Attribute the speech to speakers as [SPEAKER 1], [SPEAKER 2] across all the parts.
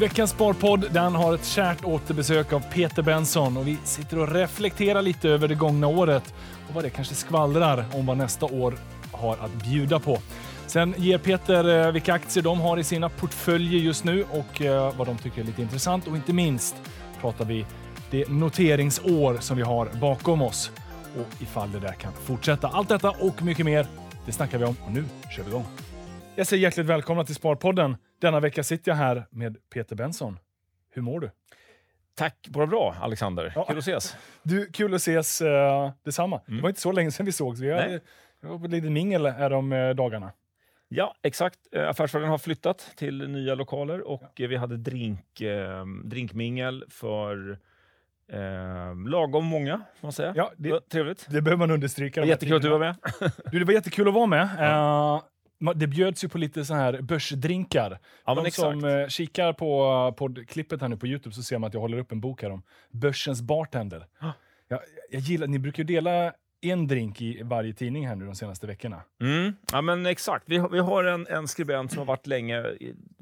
[SPEAKER 1] Veckans Sparpodd den har ett kärt återbesök av Peter Benson och vi sitter och reflekterar lite över det gångna året och vad det kanske skvallrar om vad nästa år har att bjuda på. Sen ger Peter eh, vilka aktier de har i sina portföljer just nu och eh, vad de tycker är lite intressant och inte minst pratar vi det noteringsår som vi har bakom oss och ifall det där kan fortsätta. Allt detta och mycket mer, det snackar vi om och nu kör vi igång. Jag säger hjärtligt välkomna till Sparpodden. Denna vecka sitter jag här med Peter Benson. Hur mår du?
[SPEAKER 2] Tack, bara bra Alexander.
[SPEAKER 1] Ja.
[SPEAKER 2] Kul att ses.
[SPEAKER 1] Du, kul att ses uh, detsamma.
[SPEAKER 2] Mm.
[SPEAKER 1] Det var inte så länge sedan vi sågs. Vi har,
[SPEAKER 2] Nej.
[SPEAKER 1] vi var på ett litet mingel här om eh, dagarna.
[SPEAKER 2] Ja, exakt. Eh, Affärsvärlden har flyttat till nya lokaler och eh, vi hade drink, eh, drinkmingel för eh, lagom många, får man säga.
[SPEAKER 1] Ja,
[SPEAKER 2] Det
[SPEAKER 1] det,
[SPEAKER 2] trevligt.
[SPEAKER 1] det behöver man understryka. de
[SPEAKER 2] Jättekul att du var med.
[SPEAKER 1] Du, det var jättekul att vara med. Eh, ma- det bjöds ju på lite så här börsdrinkar.
[SPEAKER 2] Ja,
[SPEAKER 1] De
[SPEAKER 2] exakt.
[SPEAKER 1] som eh, kikar på, på klippet här nu på Youtube så ser man att jag håller upp en bok här om börsens bartender.
[SPEAKER 2] Ah.
[SPEAKER 1] Jag, jag gillar, ni brukar ju dela en drink i varje tidning här nu de senaste veckorna.
[SPEAKER 2] Mm. Ja, men exakt. Vi har, vi har en, en skribent som har varit länge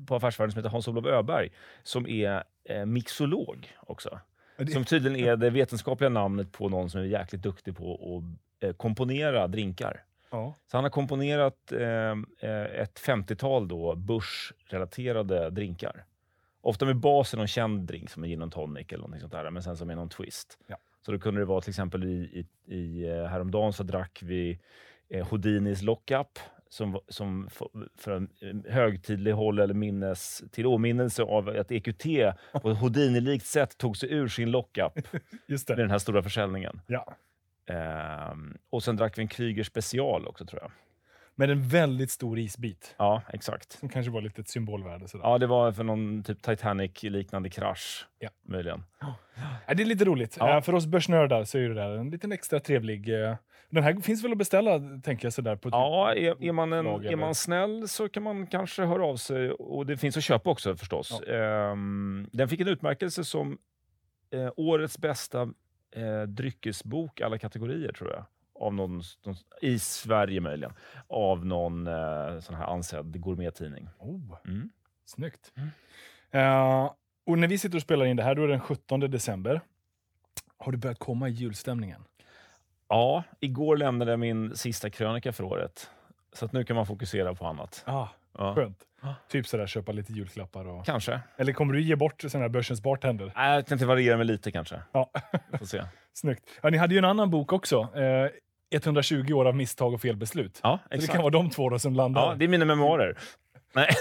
[SPEAKER 2] på Affärsvärlden som heter Hans-Olof Öberg, som är eh, mixolog också.
[SPEAKER 1] Det-
[SPEAKER 2] Som tydligen är det vetenskapliga namnet på någon som är jäkligt duktig på att eh, komponera drinkar.
[SPEAKER 1] Ja.
[SPEAKER 2] Så han har komponerat eh, eh, ett 50-tal då börsrelaterade drinkar. Ofta med basen någon känd drink som en gin and tonic eller någonting sånt där, men sen som är någon twist.
[SPEAKER 1] Ja.
[SPEAKER 2] Så då kunde det vara till exempel i, i, i eh, häromdagen så drack vi eh, Houdinis Lockup som, som f- för en eh, högtidlig håll eller minnes, till åminnelse av att EQT på ett Houdini-likt sätt tog sig ur sin lockup
[SPEAKER 1] Just
[SPEAKER 2] med den här stora försäljningen.
[SPEAKER 1] Ja.
[SPEAKER 2] Ehm, och sen drack vi en Krüger special också tror jag.
[SPEAKER 1] Med en väldigt stor isbit.
[SPEAKER 2] Ja, exakt.
[SPEAKER 1] Som kanske var lite ett symbolvärde. Sådär.
[SPEAKER 2] Ja, det var för någon typ Titanic-liknande krasch.
[SPEAKER 1] Ja.
[SPEAKER 2] Möjligen.
[SPEAKER 1] Ja, det är lite roligt.
[SPEAKER 2] Ja.
[SPEAKER 1] Eh, för oss börsnördar så är det där en liten extra trevlig... eh, Den här finns väl att beställa, tänker jag, sådär på typ-
[SPEAKER 2] Ja, är, är, man en, är man snäll så kan man kanske höra av sig. Och det finns att köpa också förstås. Ehm, den fick en utmärkelse som eh, årets bästa eh, dryckesbok alla kategorier tror jag. Av någon, någon, I Sverige möjligen. Av någon eh, sån här ansedd gourmettidning.
[SPEAKER 1] Oh,
[SPEAKER 2] Mm.
[SPEAKER 1] snyggt.
[SPEAKER 2] Mm.
[SPEAKER 1] Eh, och när vi sitter och spelar in det här, då är det den 17 december. Har du börjat komma i julstämningen?
[SPEAKER 2] Ja, igår lämnade jag min sista krönika för året. Så att nu kan man fokusera på annat.
[SPEAKER 1] Ah,
[SPEAKER 2] Ja.
[SPEAKER 1] skönt. Typ sådär köpa lite julklappar och...
[SPEAKER 2] Kanske.
[SPEAKER 1] Eller kommer du ge bort sådana här börsens bartender?
[SPEAKER 2] Nej, jag tänkte variera mig lite kanske.
[SPEAKER 1] Ja,
[SPEAKER 2] Får se.
[SPEAKER 1] snyggt. Ja, ni hade ju en annan bok också. Eh, 120 år av misstag och felbeslut.
[SPEAKER 2] Ja,
[SPEAKER 1] Så det kan vara de två då som landar.
[SPEAKER 2] Ja, det är mina memoarer. Nej,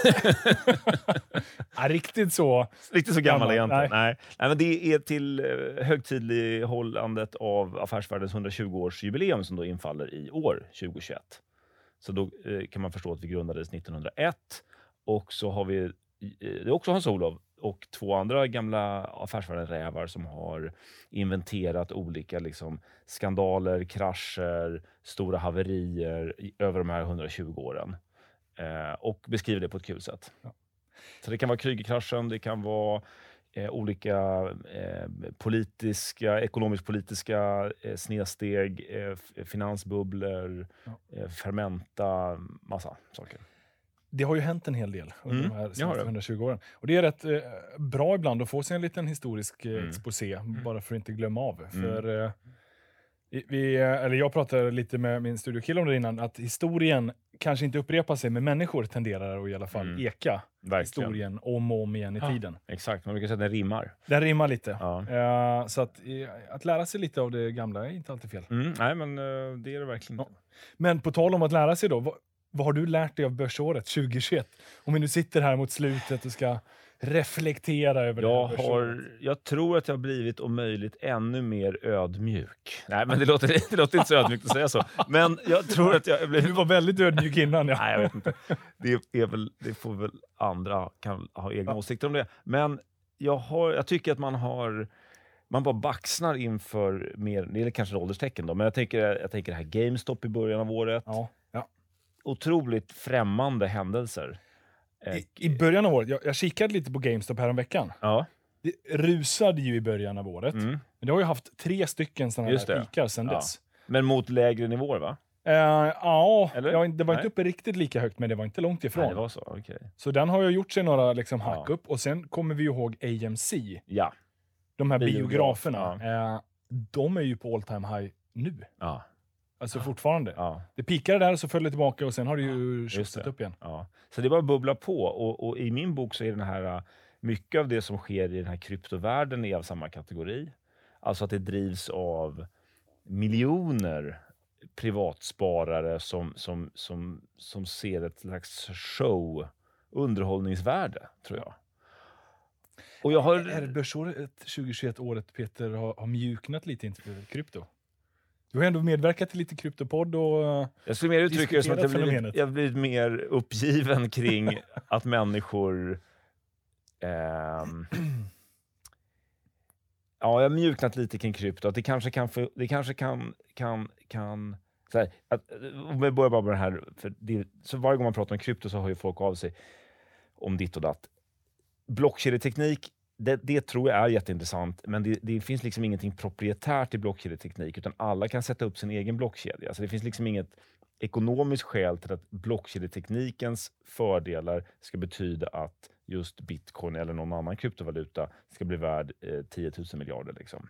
[SPEAKER 1] Ja, riktigt så.
[SPEAKER 2] riktigt så gammal är jag inte.
[SPEAKER 1] Nej.
[SPEAKER 2] Nej. Nej. men det är till eh, högtidlighållandet av Affärsvärldens 120-årsjubileum som då infaller i år, 2021. Så då eh, kan man förstå att vi grundades 1901. Och så har vi, eh, det är också Hans-Olof och två andra gamla affärsvärlden-rävar som har inventerat olika liksom, skandaler, krascher, stora haverier över de här 120 åren. Eh, och beskriver det på ett kul sätt.
[SPEAKER 1] Ja.
[SPEAKER 2] Så det kan vara Krügerkraschen, det kan vara eh, olika eh, politiska, ekonomisk-politiska eh, snedsteg, eh, finansbubblor,
[SPEAKER 1] Ja.
[SPEAKER 2] eh, fermenta, massa saker.
[SPEAKER 1] Det har ju hänt en hel del under
[SPEAKER 2] Mm,
[SPEAKER 1] de här senaste
[SPEAKER 2] det.
[SPEAKER 1] 120 åren. Och det är rätt eh, bra ibland att få sig en liten historisk eh,
[SPEAKER 2] Mm.
[SPEAKER 1] exposé, bara för att inte glömma av. För eh, vi- eller jag pratade lite med min studiokille om det innan, att historien kanske inte upprepar sig, men människor tenderar att i alla fall
[SPEAKER 2] Mm.
[SPEAKER 1] eka
[SPEAKER 2] Verkligen.
[SPEAKER 1] historien om och om igen i
[SPEAKER 2] Ja.
[SPEAKER 1] tiden.
[SPEAKER 2] Exakt, man brukar säga att den rimmar.
[SPEAKER 1] Den rimmar lite.
[SPEAKER 2] Ja.
[SPEAKER 1] Eh, så att, eh, att lära sig lite av det gamla är inte alltid fel.
[SPEAKER 2] Mm, nej, men eh, det är det verkligen
[SPEAKER 1] Ja.
[SPEAKER 2] inte.
[SPEAKER 1] Men på tal om att lära sig då, vad, vad har du lärt dig av börsåret 2021? Om vi nu sitter här mot slutet och ska reflektera över det
[SPEAKER 2] Jag,
[SPEAKER 1] börsåret.
[SPEAKER 2] har, jag tror att jag har blivit om möjligt ännu mer ödmjuk. Nej, men det låter, det låter inte så ödmjukt att säga så. Men jag tror att jag blivit
[SPEAKER 1] Du var väldigt ödmjuk innan. Ja.
[SPEAKER 2] Nej, jag vet inte. Det, är väl, det får väl andra kan ha egna
[SPEAKER 1] Ja.
[SPEAKER 2] åsikter om det. Men jag, har, jag tycker att man har... Man bara baxnar inför mer... Det är kanske ett ålderstecken då, men jag tänker, jag tänker det här GameStop i början av året.
[SPEAKER 1] Ja, ja.
[SPEAKER 2] Otroligt främmande händelser. Eh,
[SPEAKER 1] I, I början av året, jag, jag kikade lite på GameStop häromveckan.
[SPEAKER 2] Ja.
[SPEAKER 1] Det rusade ju i början av året.
[SPEAKER 2] Mm.
[SPEAKER 1] Men det har ju haft tre stycken sådana här pikar sedan
[SPEAKER 2] Ja.
[SPEAKER 1] dess.
[SPEAKER 2] Men mot lägre nivåer, va?
[SPEAKER 1] Eh, ja, jag, det var inte
[SPEAKER 2] Nej.
[SPEAKER 1] uppe riktigt lika högt, men det var inte långt ifrån.
[SPEAKER 2] Nej, det var så. Okej.
[SPEAKER 1] Så den har ju gjort sig några liksom, hack
[SPEAKER 2] Ja.
[SPEAKER 1] upp. Och sen kommer vi ihåg AMC,
[SPEAKER 2] Ja.
[SPEAKER 1] de här
[SPEAKER 2] Biograf,
[SPEAKER 1] biograferna. Eh, de är ju på all time high nu.
[SPEAKER 2] Ja.
[SPEAKER 1] Alltså fortfarande.
[SPEAKER 2] Ja.
[SPEAKER 1] Det pikade där och så föll det tillbaka och sen har det ju tjusat upp igen.
[SPEAKER 2] Ja. Så det bara bubblar på. Och, och i min bok så är den här, äh, mycket av det som sker i den här kryptovärlden är av samma kategori. Alltså att det drivs av miljoner privatsparare som, som, som, som ser ett slags show, underhållningsvärde, tror jag. Och jag har...
[SPEAKER 1] Är börsåret 2021 året Peter har, har mjuknat lite inför krypto? Du har ändå medverkat till lite kryptopodd och... eh,
[SPEAKER 2] Jag skulle mer uttrycka det som att jag blivit, jag blivit mer uppgiven kring att människor... ehm, ja, jag har mjuknat lite kring krypto. Att det kanske kan... Det kanske kan, kan, kan så här, att, om vi börjar bara med det här. För det, så varje gång man pratar om krypto så hör ju folk av sig om ditt och datt. Blockkedjeteknik, det, det tror jag är jätteintressant, men det, det finns liksom ingenting proprietärt i blockkedjeteknik, utan alla kan sätta upp sin egen blockkedja. Så det finns liksom inget ekonomiskt skäl till att blockkedjeteknikens fördelar ska betyda att just bitcoin eller någon annan kryptovaluta ska bli värd eh, 10 000 miljarder. Liksom.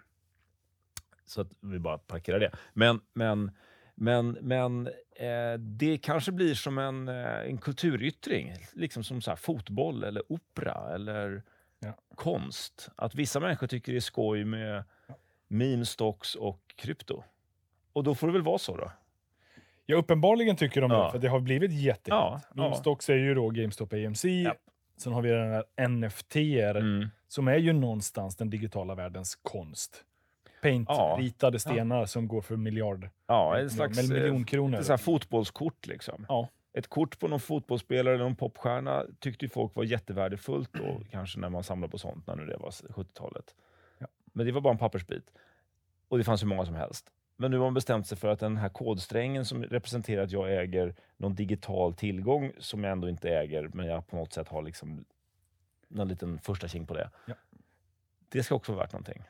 [SPEAKER 2] Så att vi bara parkerar det. Men, men, men, men eh, det kanske blir som en, eh, en kulturyttring, liksom som så här, fotboll eller opera eller
[SPEAKER 1] Ja.
[SPEAKER 2] konst. Att vissa människor tycker det är skoj med meme stocks och krypto. Och då får det väl vara så då.
[SPEAKER 1] Ja, uppenbarligen tycker de
[SPEAKER 2] Ja.
[SPEAKER 1] det, för det har blivit jättehett.
[SPEAKER 2] Ja, ja.
[SPEAKER 1] GameStocks är ju då GameStop AMC.
[SPEAKER 2] Japp.
[SPEAKER 1] Sen har vi den här NFT,
[SPEAKER 2] Mm.
[SPEAKER 1] som är ju någonstans den digitala världens konst. Paint-ritade stenar som går för miljard,
[SPEAKER 2] Ja, en slags eh,
[SPEAKER 1] miljonkronor.
[SPEAKER 2] ett fotbollskort. Liksom.
[SPEAKER 1] Ja.
[SPEAKER 2] Ett kort på någon fotbollsspelare eller någon popstjärna tyckte ju folk var jättevärdefullt då, kanske när man samlade på sånt, när nu det var 70-talet.
[SPEAKER 1] Ja.
[SPEAKER 2] Men det var bara en pappersbit. Och det fanns hur många som helst. Men nu har man bestämt sig för att den här kodsträngen som representerar att jag äger någon digital tillgång som jag ändå inte äger, men jag på något sätt har liksom någon liten första king på det.
[SPEAKER 1] Ja.
[SPEAKER 2] Det ska också vara värt någonting.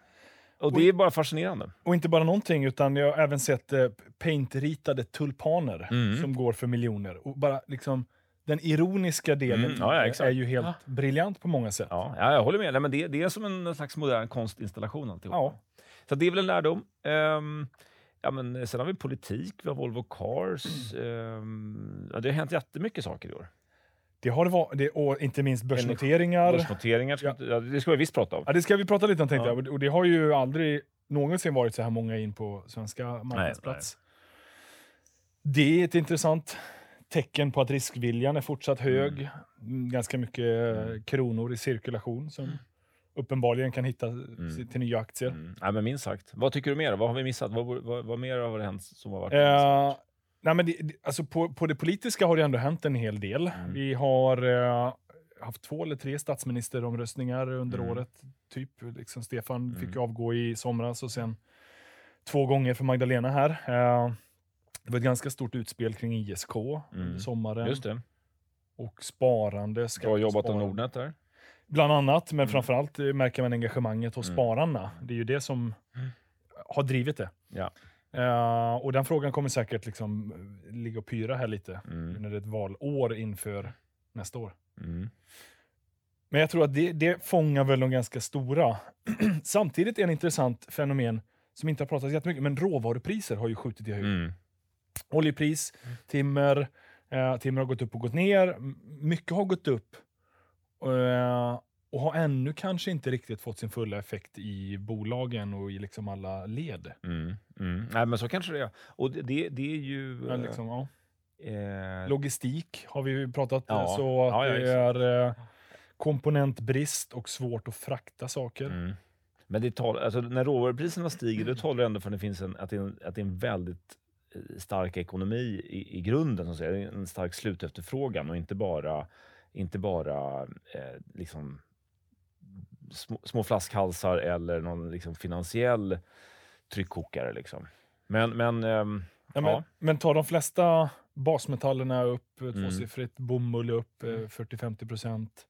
[SPEAKER 2] Och det är bara fascinerande.
[SPEAKER 1] Och inte bara någonting, utan jag har även sett eh, paint-ritade tulpaner
[SPEAKER 2] Mm.
[SPEAKER 1] som går för miljoner. Och bara liksom, den ironiska delen
[SPEAKER 2] Mm, ja, ja,
[SPEAKER 1] är ju helt
[SPEAKER 2] Ja.
[SPEAKER 1] briljant på många sätt.
[SPEAKER 2] Ja, ja, jag håller med. Nej, men det, det är som en slags modern konstinstallation alltihop.
[SPEAKER 1] Ja.
[SPEAKER 2] Så det är väl en lärdom. Ehm, ja, men sen har vi politik, vi har Volvo Cars.
[SPEAKER 1] Mm.
[SPEAKER 2] ja, det har hänt jättemycket saker i år.
[SPEAKER 1] Det har det varit, och inte minst börsnoteringar.
[SPEAKER 2] Börsnoteringar, ska,
[SPEAKER 1] Ja.
[SPEAKER 2] det ska vi visst prata om.
[SPEAKER 1] Ja, det ska vi prata lite om tänkte
[SPEAKER 2] Ja.
[SPEAKER 1] jag. Och det har ju aldrig någonsin varit så här många in på svenska marknadsplats. Det är ett intressant tecken på att riskviljan är fortsatt hög. Mm, Ganska mycket eh,
[SPEAKER 2] Mm.
[SPEAKER 1] kronor i cirkulation som uppenbarligen kan hitta till nya aktier.
[SPEAKER 2] Mm. Ja, men minst sagt. Vad tycker du mer? Vad har vi missat? Vad, vad, vad mer har det hänt som har varit
[SPEAKER 1] Eh, nej men det, alltså på, på det politiska har det ändå hänt en hel del.
[SPEAKER 2] Mm.
[SPEAKER 1] Vi har eh, haft två eller tre statsministeromröstningar under
[SPEAKER 2] Mm.
[SPEAKER 1] året. Typ liksom Stefan fick
[SPEAKER 2] Mm.
[SPEAKER 1] avgå i somras och sen två gånger för Magdalena här. Eh, det var ett ganska stort utspel kring ISK under
[SPEAKER 2] Mm.
[SPEAKER 1] sommaren.
[SPEAKER 2] Just det.
[SPEAKER 1] Och sparande.
[SPEAKER 2] Bra jobbat av. Nordnet där.
[SPEAKER 1] Bland annat, men
[SPEAKER 2] Mm.
[SPEAKER 1] framförallt eh, märker man engagemanget hos
[SPEAKER 2] Mm.
[SPEAKER 1] spararna. Det är ju det som har drivit det.
[SPEAKER 2] Ja.
[SPEAKER 1] Eh, och den frågan kommer säkert liksom eh, ligga och pyra här lite
[SPEAKER 2] Mm.
[SPEAKER 1] när det är ett valår inför nästa år.
[SPEAKER 2] Mm.
[SPEAKER 1] Men jag tror att det, det fångar väl de ganska stora. Samtidigt är det intressant fenomen som inte har pratats jättemycket, men råvarupriser har ju skjutit i höjden.
[SPEAKER 2] Mm.
[SPEAKER 1] Oljepris, timmer, eh, timmer har gått upp och gått ner. Mycket har gått upp eh, och har ännu kanske inte riktigt fått sin fulla effekt i bolagen och i liksom alla led.
[SPEAKER 2] Mm. Mm. Nej, men så kanske det är. Och det, det, det är ju...
[SPEAKER 1] Men liksom, ja.
[SPEAKER 2] eh,
[SPEAKER 1] Logistik har vi ju pratat
[SPEAKER 2] Ja.
[SPEAKER 1] eh, så att
[SPEAKER 2] Ja, ja,
[SPEAKER 1] det är eh, komponentbrist och svårt att frakta saker.
[SPEAKER 2] Mm. Men det tal, alltså, när råvarupriserna stiger, då talar det ändå för att det, finns en, att det, är en, att det är en väldigt eh, stark ekonomi i, i grunden. Så att säga. En stark slutefterfrågan och inte bara, inte bara eh, liksom små, små flaskhalsar eller någon liksom finansiell tryckkokare. Liksom. Men, men ehm,
[SPEAKER 1] Ja, men,
[SPEAKER 2] Ja.
[SPEAKER 1] men tar de flesta basmetallerna upp, eh,
[SPEAKER 2] Mm.
[SPEAKER 1] tvåsiffrigt, bomull upp eh, 40-50 procent.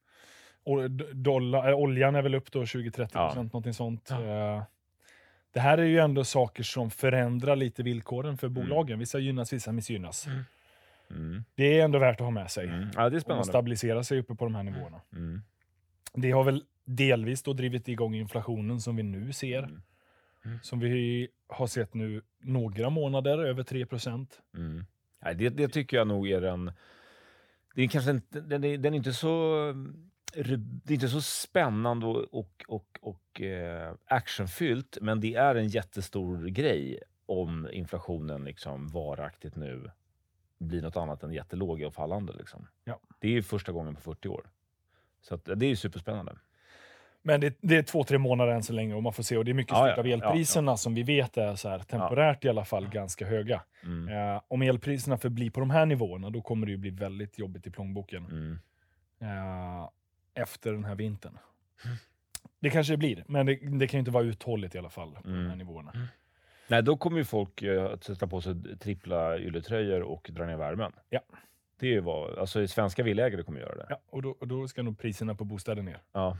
[SPEAKER 1] Och d- dollar, äh, oljan är väl upp då 20-30 procent, någonting sånt.
[SPEAKER 2] Ja.
[SPEAKER 1] Eh, Det här är ju ändå saker som förändrar lite villkoren för
[SPEAKER 2] Mm.
[SPEAKER 1] bolagen. Vissa gynnas, vissa missgynnas.
[SPEAKER 2] Mm.
[SPEAKER 1] Det är ändå värt att ha med sig.
[SPEAKER 2] Mm. Ja, det är spännande.
[SPEAKER 1] stabiliserar sig uppe på de här nivåerna.
[SPEAKER 2] Mm.
[SPEAKER 1] Det har väl delvis då drivit igång inflationen som vi nu ser.
[SPEAKER 2] Mm.
[SPEAKER 1] Som vi har sett nu några månader, över 3 procent.
[SPEAKER 2] Mm. Nej, det, det tycker jag nog är den... Det är kanske inte, den, är, den är inte så... Det är inte så spännande och, och, och, och eh, actionfyllt, men det är en jättestor grej om inflationen liksom varaktigt nu blir något annat än jättelåg och fallande. Liksom.
[SPEAKER 1] Ja.
[SPEAKER 2] Det är första gången på 40 år. Så att, det är superspännande.
[SPEAKER 1] Men det, det är två, tre månader än så länge och man får se. Och det är mycket
[SPEAKER 2] Ja,
[SPEAKER 1] styrt
[SPEAKER 2] ja,
[SPEAKER 1] av elpriserna som vi vet är så här, temporärt i alla fall ganska höga.
[SPEAKER 2] Mm.
[SPEAKER 1] Eh, om elpriserna förblir på de här nivåerna, då kommer det ju bli väldigt jobbigt i plånboken
[SPEAKER 2] Mm.
[SPEAKER 1] eh, efter den här vintern. Det kanske det blir, men det, det kan ju inte vara uthålligt i alla fall på de här
[SPEAKER 2] Mm.
[SPEAKER 1] nivåerna.
[SPEAKER 2] Nej, då kommer ju folk eh, att sätta på sig trippla ylletröjor och dra ner värmen.
[SPEAKER 1] Ja.
[SPEAKER 2] Det är ju vad, alltså svenska villaägare kommer göra det.
[SPEAKER 1] Ja, och då, och då ska nog priserna på bostäder ner.
[SPEAKER 2] Ja.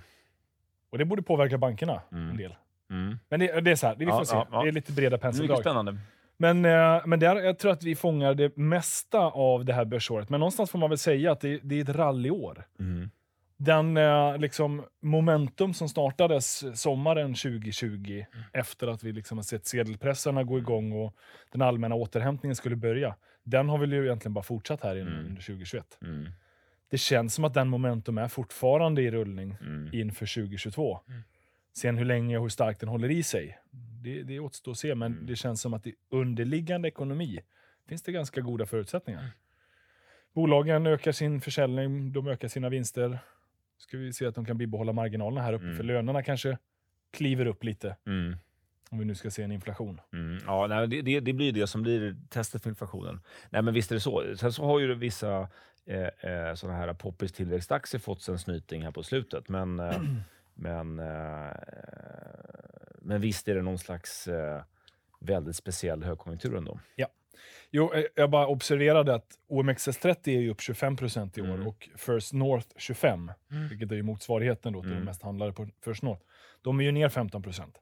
[SPEAKER 1] Och det borde påverka bankerna
[SPEAKER 2] Mm.
[SPEAKER 1] en del.
[SPEAKER 2] Mm.
[SPEAKER 1] Men det, det är så här, det vi får
[SPEAKER 2] Ja,
[SPEAKER 1] se.
[SPEAKER 2] ja, ja.
[SPEAKER 1] Det är lite breda
[SPEAKER 2] Det är mycket
[SPEAKER 1] penseldrag.
[SPEAKER 2] spännande.
[SPEAKER 1] Men, eh, men där, jag tror att vi fångar det mesta av det här börsåret. Men någonstans får man väl säga att det, det är ett rallyår.
[SPEAKER 2] Mm.
[SPEAKER 1] Den eh, liksom, momentum som startades sommaren 2020 efter att vi liksom har sett sedelpressarna gå igång och den allmänna återhämtningen skulle börja. Den har väl ju egentligen bara fortsatt här
[SPEAKER 2] Mm.
[SPEAKER 1] under 2021. Det känns som att den momentum är fortfarande i rullning
[SPEAKER 2] Mm.
[SPEAKER 1] inför 2022.
[SPEAKER 2] Mm.
[SPEAKER 1] Sen hur länge och hur starkt den håller i sig, det, det återstår att se. Men
[SPEAKER 2] Mm.
[SPEAKER 1] det känns som att i underliggande ekonomi finns det ganska goda förutsättningar.
[SPEAKER 2] Mm.
[SPEAKER 1] Bolagen ökar sin försäljning, de ökar sina vinster. Ska vi se att de kan bibehålla marginalerna här uppe,
[SPEAKER 2] Mm.
[SPEAKER 1] för lönerna kanske kliver upp lite.
[SPEAKER 2] Mm.
[SPEAKER 1] Om vi nu ska se en inflation.
[SPEAKER 2] Mm. Ja, nej, det, det, det blir det som blir testet för inflationen. Nej, men visst är det så. Sen så har ju vissa eh, eh, sådana här poppis tillväxtaktier fått sig en snyting här på slutet. Men, eh, men, eh, men visst är det någon slags eh, väldigt speciell högkonjunktur ändå.
[SPEAKER 1] Jo, eh, jag bara observerade att OMXS30 är ju upp 25% i år
[SPEAKER 2] Mm.
[SPEAKER 1] och First North 25, vilket är ju motsvarigheten då till
[SPEAKER 2] Mm.
[SPEAKER 1] de mest handlade på First North. De är ju ner 15%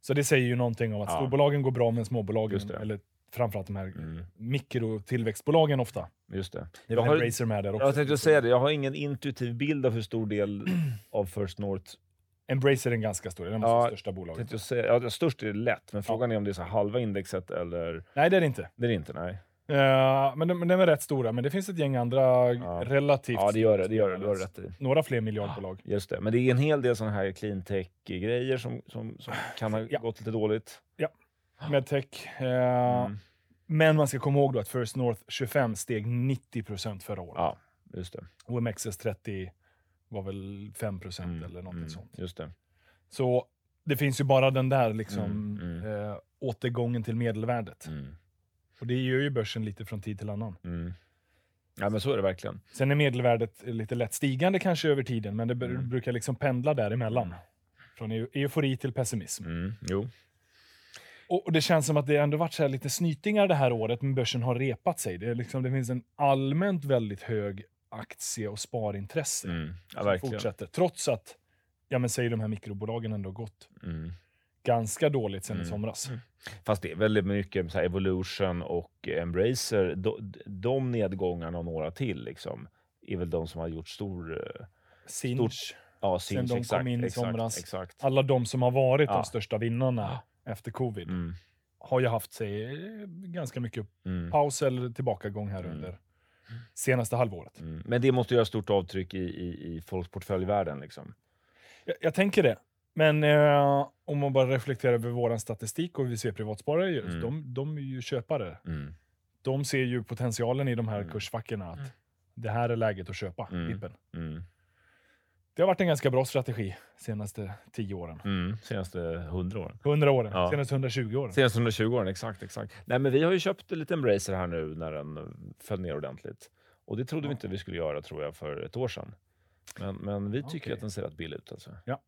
[SPEAKER 1] Så det säger ju någonting om att
[SPEAKER 2] Ja.
[SPEAKER 1] storbolagen går bra men småbolagen, eller framförallt de här
[SPEAKER 2] Mm.
[SPEAKER 1] mikrotillväxtbolagen ofta.
[SPEAKER 2] Just det.
[SPEAKER 1] Det är
[SPEAKER 2] Jag har-
[SPEAKER 1] med där också.
[SPEAKER 2] Jag tänkte säga det, jag har ingen intuitiv bild av hur stor del av First North
[SPEAKER 1] Embracer är en ganska stor, det är
[SPEAKER 2] Ja,
[SPEAKER 1] det största bolaget.
[SPEAKER 2] Jag säga, ja, störst är det lätt, men frågan är om det är så halva indexet eller...
[SPEAKER 1] Nej, det är det inte.
[SPEAKER 2] Det är det inte, nej.
[SPEAKER 1] Uh, men, de, men de är rätt stora, men det finns ett gäng andra
[SPEAKER 2] Ja.
[SPEAKER 1] relativt
[SPEAKER 2] Ja, det gör det. det, gör det. Du har rätt i.
[SPEAKER 1] Några fler miljardbolag.
[SPEAKER 2] Just det. Men det är en hel del sådana här clean tech-grejer som, som, som kan ha
[SPEAKER 1] Ja.
[SPEAKER 2] gått lite dåligt.
[SPEAKER 1] Medtech. eh,
[SPEAKER 2] Mm.
[SPEAKER 1] Men man ska komma ihåg då att First North 25 steg 90% förra året.
[SPEAKER 2] Ja, just det.
[SPEAKER 1] OMXS 30 var väl 5
[SPEAKER 2] Mm,
[SPEAKER 1] eller något
[SPEAKER 2] mm,
[SPEAKER 1] sånt.
[SPEAKER 2] Just det.
[SPEAKER 1] Så det finns ju bara den där liksom,
[SPEAKER 2] Mm,
[SPEAKER 1] Eh, återgången till medelvärdet.
[SPEAKER 2] Mm,
[SPEAKER 1] Och det gör ju börsen lite från tid till annan.
[SPEAKER 2] mm. Ja, men så är det verkligen.
[SPEAKER 1] Sen är medelvärdet lite lätt stigande kanske över tiden, men det br-
[SPEAKER 2] Mm.
[SPEAKER 1] brukar liksom pendla däremellan. Från eu- eufori till pessimism.
[SPEAKER 2] Mm, jo.
[SPEAKER 1] Och och det känns som att det ändå varit så här lite snytingar det här året, men börsen har repat sig. Det, är liksom, det finns en allmänt väldigt hög aktie och sparintresse
[SPEAKER 2] Mm. Ja,
[SPEAKER 1] som
[SPEAKER 2] verkligen.
[SPEAKER 1] fortsätter. Trots att, ja men säg de här mikrobolagen ändå gått
[SPEAKER 2] Mm.
[SPEAKER 1] ganska dåligt sen i
[SPEAKER 2] Mm.
[SPEAKER 1] somras.
[SPEAKER 2] Mm. Fast det är väldigt mycket så Evolution och Embracer. De, de nedgångarna och några till liksom, är väl de som har gjort stor... eh,
[SPEAKER 1] Sinch,
[SPEAKER 2] Ja,
[SPEAKER 1] Sen
[SPEAKER 2] syns,
[SPEAKER 1] de kom
[SPEAKER 2] exakt,
[SPEAKER 1] in i
[SPEAKER 2] exakt,
[SPEAKER 1] somras.
[SPEAKER 2] Exakt.
[SPEAKER 1] alla de som har varit
[SPEAKER 2] Ja.
[SPEAKER 1] de största vinnarna efter covid,
[SPEAKER 2] Mm.
[SPEAKER 1] har ju haft sig eh, ganska mycket
[SPEAKER 2] Mm.
[SPEAKER 1] paus eller tillbakagång här
[SPEAKER 2] Mm.
[SPEAKER 1] under senaste halvåret.
[SPEAKER 2] Mm. Men det måste göra stort avtryck i, i, i folks portföljvärden. Liksom.
[SPEAKER 1] Jag, jag tänker det. Men eh, om man bara reflekterar över vår statistik och vi ser privatsparare, just,
[SPEAKER 2] Mm.
[SPEAKER 1] de, de är ju köpare.
[SPEAKER 2] Mm.
[SPEAKER 1] De ser ju potentialen i de här
[SPEAKER 2] Mm.
[SPEAKER 1] kursfackorna att
[SPEAKER 2] Mm.
[SPEAKER 1] det här är läget att köpa
[SPEAKER 2] Mm.
[SPEAKER 1] Det har varit en ganska bra strategi senaste 10 åren.
[SPEAKER 2] Mm. Senaste hundra åren.
[SPEAKER 1] 100 åren,
[SPEAKER 2] Ja.
[SPEAKER 1] senaste 120 åren.
[SPEAKER 2] Senaste 120 åren, exakt. exakt. Nej, men vi har ju köpt en liten Embracer här nu när den eh, föll ner ordentligt. Och det trodde vi
[SPEAKER 1] Ja.
[SPEAKER 2] inte vi skulle göra tror jag för ett år sedan. Men, men vi tycker
[SPEAKER 1] Okej.
[SPEAKER 2] att den ser rätt billig ut. Alltså.
[SPEAKER 1] Ja.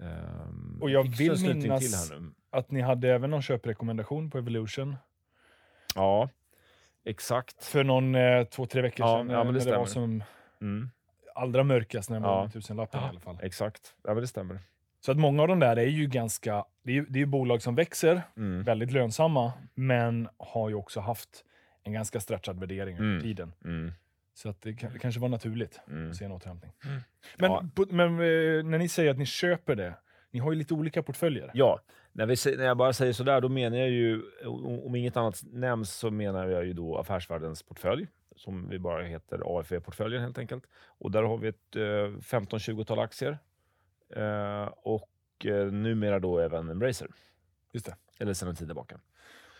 [SPEAKER 2] Ehm,
[SPEAKER 1] Och jag vill minnas-. Att ni hade även någon köprekommendation på Evolution
[SPEAKER 2] Ja, exakt.
[SPEAKER 1] för någon eh, två, tre veckor
[SPEAKER 2] Ja,
[SPEAKER 1] sedan.
[SPEAKER 2] ja, men det
[SPEAKER 1] när det var som
[SPEAKER 2] Mm,
[SPEAKER 1] allra mörkast när det var
[SPEAKER 2] Ja.
[SPEAKER 1] tusenlappen i alla fall.
[SPEAKER 2] exakt. Ja, men det stämmer.
[SPEAKER 1] Så att många av de där är ju ganska, det är ju, det är ju bolag som växer,
[SPEAKER 2] Mm.
[SPEAKER 1] väldigt lönsamma, men har ju också haft en ganska stretchad värdering över
[SPEAKER 2] Mm.
[SPEAKER 1] tiden.
[SPEAKER 2] Mm.
[SPEAKER 1] Så att det, det kanske var naturligt
[SPEAKER 2] Mm.
[SPEAKER 1] att se en återhämtning.
[SPEAKER 2] Mm.
[SPEAKER 1] Men,
[SPEAKER 2] Ja.
[SPEAKER 1] på, men eh, när ni säger att ni köper det, ni har ju lite olika portföljer.
[SPEAKER 2] Ja, när, vi, när jag bara säger sådär, då menar jag ju, om, om inget annat nämns, så menar jag ju då Affärsvärldens portfölj, som vi bara heter AFV-portföljen helt enkelt. Och där har vi ett eh, 15-20-tal aktier. Eh, och eh, numera då även Embracer,
[SPEAKER 1] Just det.
[SPEAKER 2] eller sedan en tid tillbaka.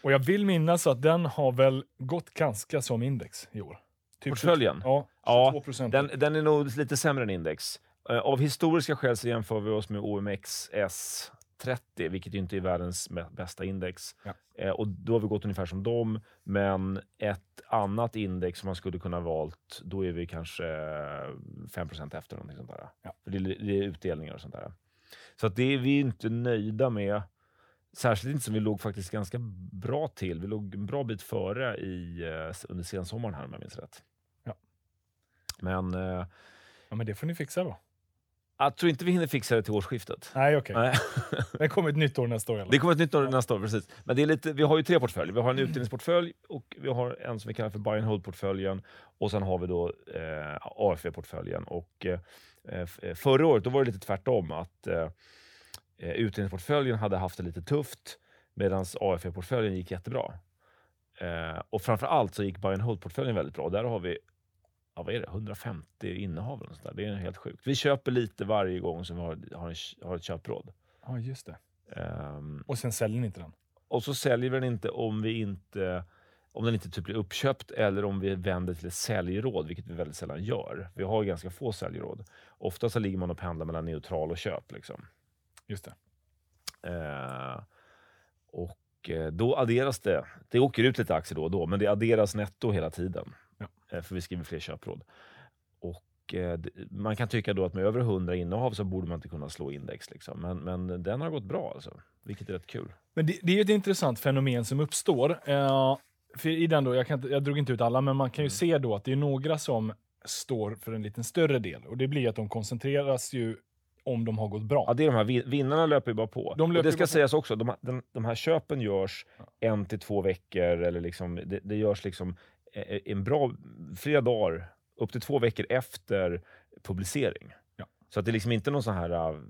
[SPEAKER 1] Och jag vill minnas att den har väl gått ganska som index i år. Typ
[SPEAKER 2] Portföljen?
[SPEAKER 1] Ja,
[SPEAKER 2] Ja,
[SPEAKER 1] 22 procent.
[SPEAKER 2] Den, den är nog lite sämre än index. Eh, Av historiska skäl så jämför vi oss med OMXS 30, vilket ju inte är världens bästa index.
[SPEAKER 1] Ja.
[SPEAKER 2] Eh, och då har vi gått ungefär som dem, men ett annat index som man skulle kunna ha valt, då är vi kanske 5% efter. Någonting sånt där.
[SPEAKER 1] Ja.
[SPEAKER 2] För det, är- det är utdelningar och sånt där. Så att det är vi inte nöjda med. Särskilt inte som vi låg faktiskt ganska bra till. Vi låg en bra bit före i, eh, under sensommaren här om jag minns rätt.
[SPEAKER 1] Ja.
[SPEAKER 2] Men eh,
[SPEAKER 1] Ja, men det får ni fixa då.
[SPEAKER 2] Jag tror inte vi hinner fixa det till årsskiftet.
[SPEAKER 1] Nej, okej.
[SPEAKER 2] Nej.
[SPEAKER 1] Det kommer ett nytt år nästa år. alla
[SPEAKER 2] Det kommer ett nytt år nästa år, precis. Men det är lite, vi har ju tre portföljer. Vi har en utdelningsportfölj och vi har en som vi kallar för buy and hold-portföljen och sen har vi då eh, AFV-portföljen. Och, eh, eh, förra året då var det lite tvärtom, att eh, utdelningsportföljen hade haft det lite tufft medan AFV-portföljen gick jättebra. Eh, och framför allt så gick buy and hold-portföljen väldigt bra. Där har vi ja, vad är det, 150 innehav. eller sånt där. Det är helt sjukt. Vi köper lite varje gång som vi har, har, en, har ett köpråd.
[SPEAKER 1] Ja, just det.
[SPEAKER 2] Ehm,
[SPEAKER 1] Och sen säljer ni inte den.
[SPEAKER 2] och så säljer vi den inte om vi inte om den inte typ blir uppköpt eller om vi vänder till ett säljråd, vilket vi väldigt sällan gör. Vi har ganska få säljråd. Ofta så ligger man och pendlar mellan neutral och köp. Liksom.
[SPEAKER 1] Just det.
[SPEAKER 2] Eh, och eh, då adderas det. Det åker ut lite aktier då och då, men det adderas netto hela tiden.
[SPEAKER 1] Ja.
[SPEAKER 2] Eh, för vi skriver fler köpråd. Och eh, man kan tycka då att med över 100 innehav så borde man inte kunna slå index. Liksom. Men, men den har gått bra, alltså, vilket är rätt kul.
[SPEAKER 1] Men det, det är ett intressant fenomen som uppstår. Eh, för i den då, jag, kan, jag drog inte ut alla, men man kan ju
[SPEAKER 2] Mm.
[SPEAKER 1] se då att det är några som står för en liten större del. Och det blir att de koncentreras ju om de har gått bra.
[SPEAKER 2] Ja, det är de här vin- vinnarna löper ju bara på.
[SPEAKER 1] De
[SPEAKER 2] det ska sägas också, de, här- den, de här köpen görs en till två veckor, eller liksom, det, det görs liksom en bra, flera dagar, upp till två veckor efter publicering.
[SPEAKER 1] Ja.
[SPEAKER 2] Så att det är liksom inte någon sån här uh,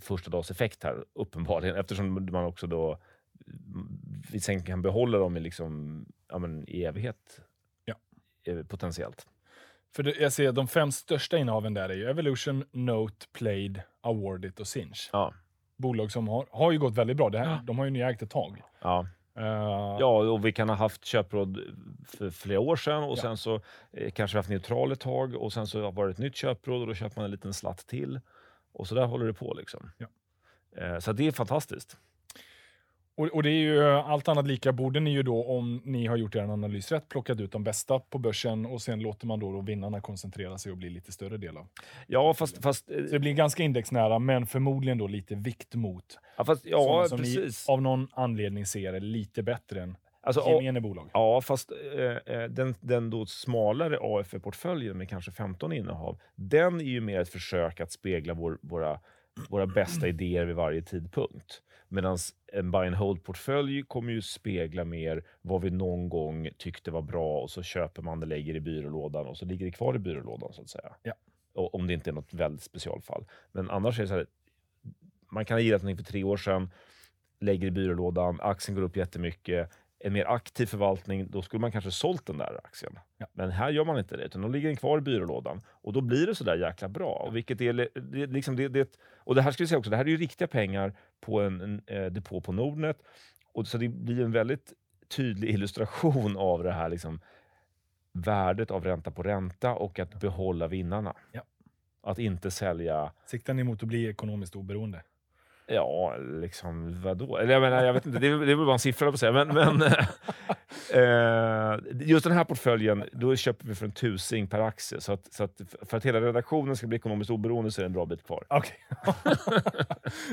[SPEAKER 2] första dags effekt här, uppenbarligen, eftersom man också då mm, vi sen kan behålla dem i, liksom, ja, men, i evighet.
[SPEAKER 1] Ja.
[SPEAKER 2] eh, Potentiellt.
[SPEAKER 1] För det, jag ser de fem största innehaven där är ju Evolution, Note, Played, Awardit och Sinch.
[SPEAKER 2] Ja.
[SPEAKER 1] Bolag som har, har ju gått väldigt bra. Det här,
[SPEAKER 2] Ja.
[SPEAKER 1] De har ju ni ägt ett tag.
[SPEAKER 2] Ja.
[SPEAKER 1] Eh,
[SPEAKER 2] Ja, och vi kan ha haft köpråd för flera år sedan och
[SPEAKER 1] Ja.
[SPEAKER 2] sen så eh, kanske vi haft neutral ett tag och sen så var det ett nytt köpråd och då köper man en liten slatt till. Och så där håller det på liksom.
[SPEAKER 1] Ja.
[SPEAKER 2] Eh, så det är fantastiskt.
[SPEAKER 1] Och, och det är ju allt annat lika borde ni ju då, om ni har gjort er analys rätt, plockat ut de bästa på börsen och sen låter man då, då vinnarna koncentrera sig och bli lite större del av.
[SPEAKER 2] Ja, fast, fast, eh,
[SPEAKER 1] Så det blir ganska indexnära, men förmodligen då lite vikt mot
[SPEAKER 2] ja, fast ja,
[SPEAKER 1] sådana som
[SPEAKER 2] precis.
[SPEAKER 1] ni av någon anledning ser är lite bättre än
[SPEAKER 2] Alltså,
[SPEAKER 1] gemene bolag.
[SPEAKER 2] ja, fast eh, eh, den, den då smalare AFE-portföljen med kanske 15 innehav, den är ju mer ett försök att spegla vår, våra, våra bästa idéer vid varje tidpunkt. Medan en buy and hold-portfölj kommer ju spegla mer vad vi någon gång tyckte var bra och så köper man det, lägger i byrålådan och så ligger det kvar i byrålådan så att säga.
[SPEAKER 1] Ja.
[SPEAKER 2] Och, om det inte är något väldigt specialfall. Men annars är det så här, man kan ha gillat någonting för tre år sedan, lägger i byrålådan, aktien går upp jättemycket. En mer aktiv förvaltning, då skulle man kanske sålt den där aktien.
[SPEAKER 1] Ja.
[SPEAKER 2] Men här gör man inte det, utan då ligger den kvar i byrålådan. Och då blir det så där jäkla bra. Och, vilket är, det, liksom det, det, och det här ska vi säga också, det här är ju riktiga pengar på en, en eh, depå på Nordnet. Och så det blir en väldigt tydlig illustration av det här liksom, värdet av ränta på ränta och att behålla vinnarna.
[SPEAKER 1] Ja.
[SPEAKER 2] Att inte sälja
[SPEAKER 1] Siktar ni mot att bli ekonomiskt oberoende?
[SPEAKER 2] Ja, liksom vadå? Eller jag menar, jag vet inte, det är, det är väl bara en siffra på att säga. Men, men, just den här portföljen, då köper vi för en tusing per aktie. Så, att, så att för att hela redaktionen ska bli ekonomiskt oberoende så är det en bra bit kvar.
[SPEAKER 1] Okej.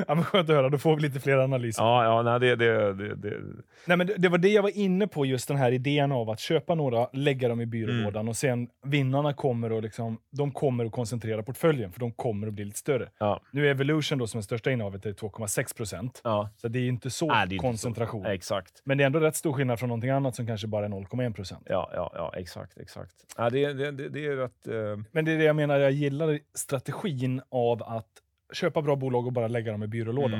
[SPEAKER 1] ja, men skönt att höra, då får vi lite fler analyser.
[SPEAKER 2] Ja, ja nej, det, det, det, det.
[SPEAKER 1] Nej, men det, det var det jag var inne på, just den här idén av att köpa några, lägga dem i byrålådan
[SPEAKER 2] Mm.
[SPEAKER 1] och sen vinnarna kommer och liksom, de kommer att koncentrera portföljen, för de kommer att bli lite större.
[SPEAKER 2] Ja.
[SPEAKER 1] Nu är Evolution då, som är största innehavet, är 2,6 procent.
[SPEAKER 2] Ja.
[SPEAKER 1] Så det är inte så
[SPEAKER 2] Nej, det är inte
[SPEAKER 1] koncentration.
[SPEAKER 2] Så. Exakt.
[SPEAKER 1] Men det är ändå rätt stor skillnad från någonting annat som kanske bara är 0,1 procent.
[SPEAKER 2] Ja, ja, ja, exakt. exakt. Ja, det, det, det, det är rätt... Eh,
[SPEAKER 1] Men det är det jag menar, jag gillar strategin av att köpa bra bolag och bara lägga dem i byrålådan.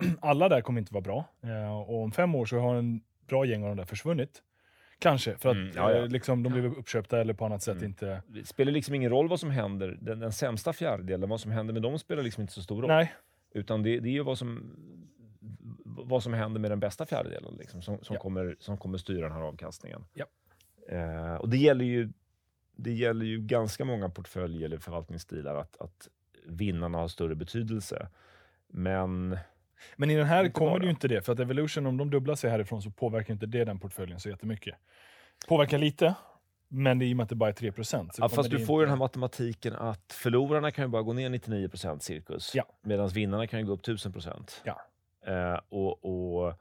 [SPEAKER 2] Mm.
[SPEAKER 1] Alla där kommer inte vara bra. Eh, och om fem år så har en bra gäng av de där försvunnit. Kanske, för att
[SPEAKER 2] Mm, ja, ja.
[SPEAKER 1] eh, liksom, de blev uppköpta eller på annat sätt
[SPEAKER 2] Mm.
[SPEAKER 1] inte...
[SPEAKER 2] det spelar liksom ingen roll vad som händer. Den, den sämsta fjärdedelen, vad som händer med dem spelar liksom inte så stor roll.
[SPEAKER 1] Nej,
[SPEAKER 2] Utan det, det är ju vad som, vad som händer med den bästa fjärdedelen liksom, som, som,
[SPEAKER 1] Ja.
[SPEAKER 2] kommer, som kommer styra den här avkastningen.
[SPEAKER 1] Ja.
[SPEAKER 2] Eh, och det gäller, ju, det gäller ju ganska många portföljer eller förvaltningsstilar att, att vinnarna har större betydelse. Men
[SPEAKER 1] men i den här
[SPEAKER 2] Inte
[SPEAKER 1] kommer
[SPEAKER 2] bara.
[SPEAKER 1] det ju inte det. För att Evolution, om de dubblar sig härifrån så påverkar inte det den portföljen så jättemycket. Påverkar lite, men det är i och med att det bara är 3 procent.
[SPEAKER 2] ja, fast du får ju den här matematiken att förlorarna kan ju bara gå ner 99% cirkus.
[SPEAKER 1] Ja.
[SPEAKER 2] Medan vinnarna kan ju gå upp 1000
[SPEAKER 1] Ja.
[SPEAKER 2] Eh, och, och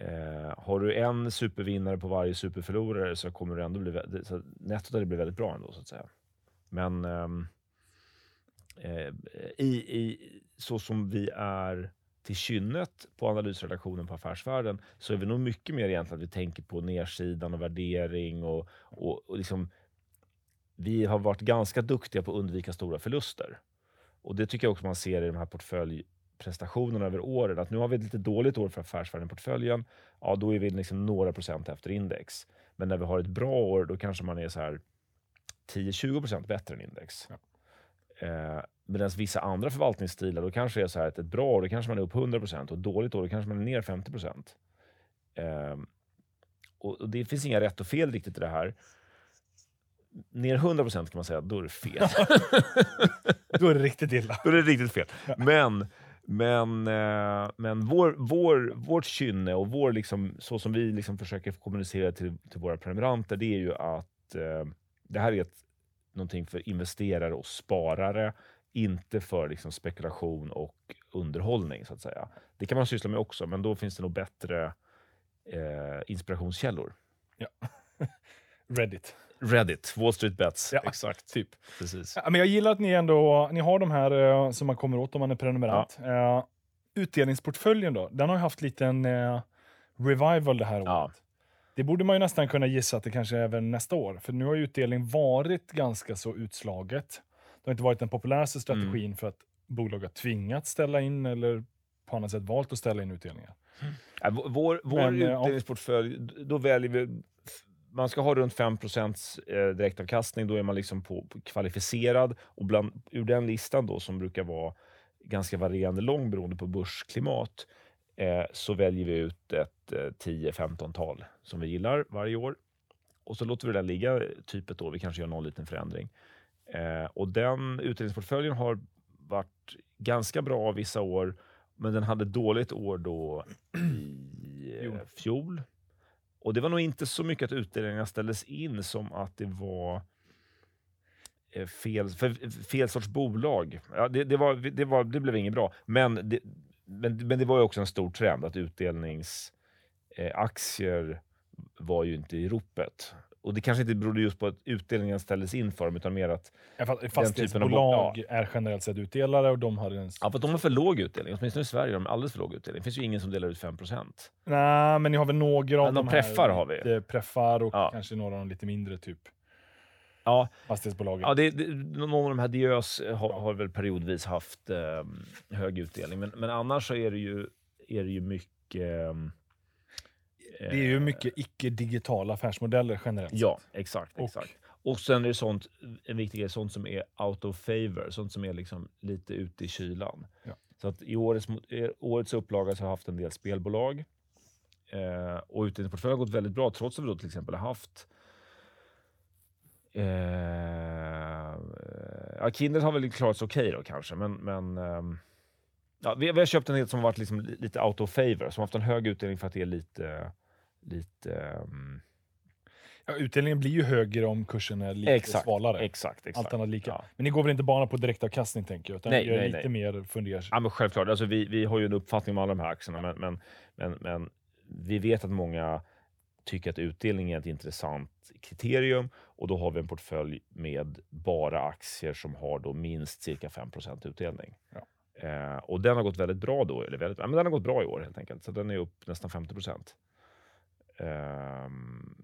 [SPEAKER 2] eh, har du en supervinnare på varje superförlorare så kommer det ändå bli så nettot av det blir väldigt bra ändå så att säga. Men ehm, eh, i, i, så som vi är till kynnet på analysredaktionen på Affärsvärlden så är vi nog mycket mer egentligen att vi tänker på nedsidan och värdering och, och, och liksom, vi har varit ganska duktiga på att undvika stora förluster. Och det tycker jag också man ser i de här portföljprestationerna över åren. Att nu har vi ett lite dåligt år för Affärsvärlden-portföljen. Ja, då är vi liksom några procent efter index. Men när vi har ett bra år, då kanske man är så här 10-20 procent bättre än index.
[SPEAKER 1] Ja.
[SPEAKER 2] Eh, Medan vissa andra förvaltningsstilar, då kanske är så här att ett bra år, då kanske man är upp 100 procent och ett dåligt år, då kanske man är ner 50 procent. Eh, och, och det finns inga rätt och fel riktigt i det här. Ner 100 procent kan man säga, då är det fel.
[SPEAKER 1] Då är det riktigt illa.
[SPEAKER 2] Då är det riktigt fel. Men, men, eh, men vår, vår, vårt kynne och vår liksom, så som vi liksom försöker kommunicera till, till våra prenumeranter, det är ju att eh, det här är ett, någonting för investerare och sparare, inte för liksom, spekulation och underhållning. så att säga. Det kan man syssla med också, men då finns det nog bättre eh, inspirationskällor.
[SPEAKER 1] Reddit.
[SPEAKER 2] Reddit, Wall Street Bets.
[SPEAKER 1] Ja,
[SPEAKER 2] Exakt.
[SPEAKER 1] Typ.
[SPEAKER 2] Precis.
[SPEAKER 1] Ja, men jag gillar att ni ändå ni har de här eh, som man kommer åt om man är prenumerant. Eh, utdelningsportföljen då, den har ju haft lite en eh, revival det här
[SPEAKER 2] Ja.
[SPEAKER 1] året. Det borde man ju nästan kunna gissa att det kanske är även nästa år. För nu har ju utdelning varit ganska så utslaget. Det har inte varit den populäraste strategin
[SPEAKER 2] Mm.
[SPEAKER 1] för att bolag har tvingats ställa in eller på annat sätt valt att ställa in utdelningar.
[SPEAKER 2] Ja, vår vår, vår
[SPEAKER 1] Men, ja.
[SPEAKER 2] utdelningsportfölj, då väljer vi... Man ska ha runt 5 eh, direktavkastning, då är man liksom på, på kvalificerad. Och bland, ur den listan då, som brukar vara ganska varierande lång beroende på börsklimat, eh, så väljer vi ut ett eh, 10-15-tal som vi gillar varje år. Och så låter vi den ligga typ ett år. Vi kanske gör någon liten förändring. Eh, och den utdelningsportföljen har varit ganska bra vissa år, men den hade dåligt år då i eh,
[SPEAKER 1] Fjol.
[SPEAKER 2] Och det var nog inte så mycket att utdelningarna ställdes in som att det var eh, fel, för, eh, fel sorts bolag. Ja, det, det, var, det, var, det blev inget bra. Men det, men, men det var ju också en stor trend att utdelningsaktier eh, var ju inte i ropet. Och det kanske inte berodde just på att utdelningen ställdes in för dem, utan mer att
[SPEAKER 1] Ja, Fastighetsbolag
[SPEAKER 2] bo-
[SPEAKER 1] är generellt sett utdelare och de hade en...
[SPEAKER 2] Ja, för de har för låg utdelning. Åtminstone i Sverige har de alldeles för låg utdelning. Det finns ju ingen som delar ut 5%
[SPEAKER 1] Nej, men ni har väl några av
[SPEAKER 2] Ja, de
[SPEAKER 1] de här.
[SPEAKER 2] preffar har vi.
[SPEAKER 1] Preffar och
[SPEAKER 2] Ja.
[SPEAKER 1] kanske några av de lite mindre typ
[SPEAKER 2] Ja,
[SPEAKER 1] fastighetsbolagen.
[SPEAKER 2] ja det, det, någon av de här Diös har, har väl periodvis haft eh, hög utdelning. Men, men annars så är det ju, är det ju mycket... ehm,
[SPEAKER 1] Det är ju mycket icke-digitala affärsmodeller generellt
[SPEAKER 2] Ja,
[SPEAKER 1] sett.
[SPEAKER 2] exakt.
[SPEAKER 1] Och-
[SPEAKER 2] exakt. Och sen är det sånt, en viktig grej, sånt som är out of favor, sånt som är liksom lite ute i kylan.
[SPEAKER 1] Ja.
[SPEAKER 2] Så att i årets, i årets upplaga så har jag haft en del spelbolag. Eh, och utdelningsportföljen har gått väldigt bra, trots att vi då till exempel har haft Eh, ja, Kindred har väl klarat sig okej då kanske, men, men ehm, ja, vi, vi har köpt en del som har varit liksom li- lite out of favor, som har haft en hög utdelning för att det är lite, lite um...
[SPEAKER 1] ja, utdelningen blir ju högre om kursen är lite
[SPEAKER 2] exakt,
[SPEAKER 1] svalare.
[SPEAKER 2] Exakt, exakt.
[SPEAKER 1] Allt annat lika.
[SPEAKER 2] Ja.
[SPEAKER 1] Men ni går väl inte bara på direktavkastning tänker jag, utan
[SPEAKER 2] Nej, nej,
[SPEAKER 1] lite
[SPEAKER 2] nej.
[SPEAKER 1] mer fundersamt.
[SPEAKER 2] Ja, men självklart. Alltså, vi, vi har ju en uppfattning om alla de här aktierna, men, men, men, men vi vet att många tycker att utdelning är ett intressant kriterium och då har vi en portfölj med bara aktier som har då minst cirka 5% utdelning.
[SPEAKER 1] Ja.
[SPEAKER 2] Eh, och den har gått väldigt bra då, eller väldigt, ja, men den har gått bra i år helt enkelt, så den är upp nästan 50 Ehm,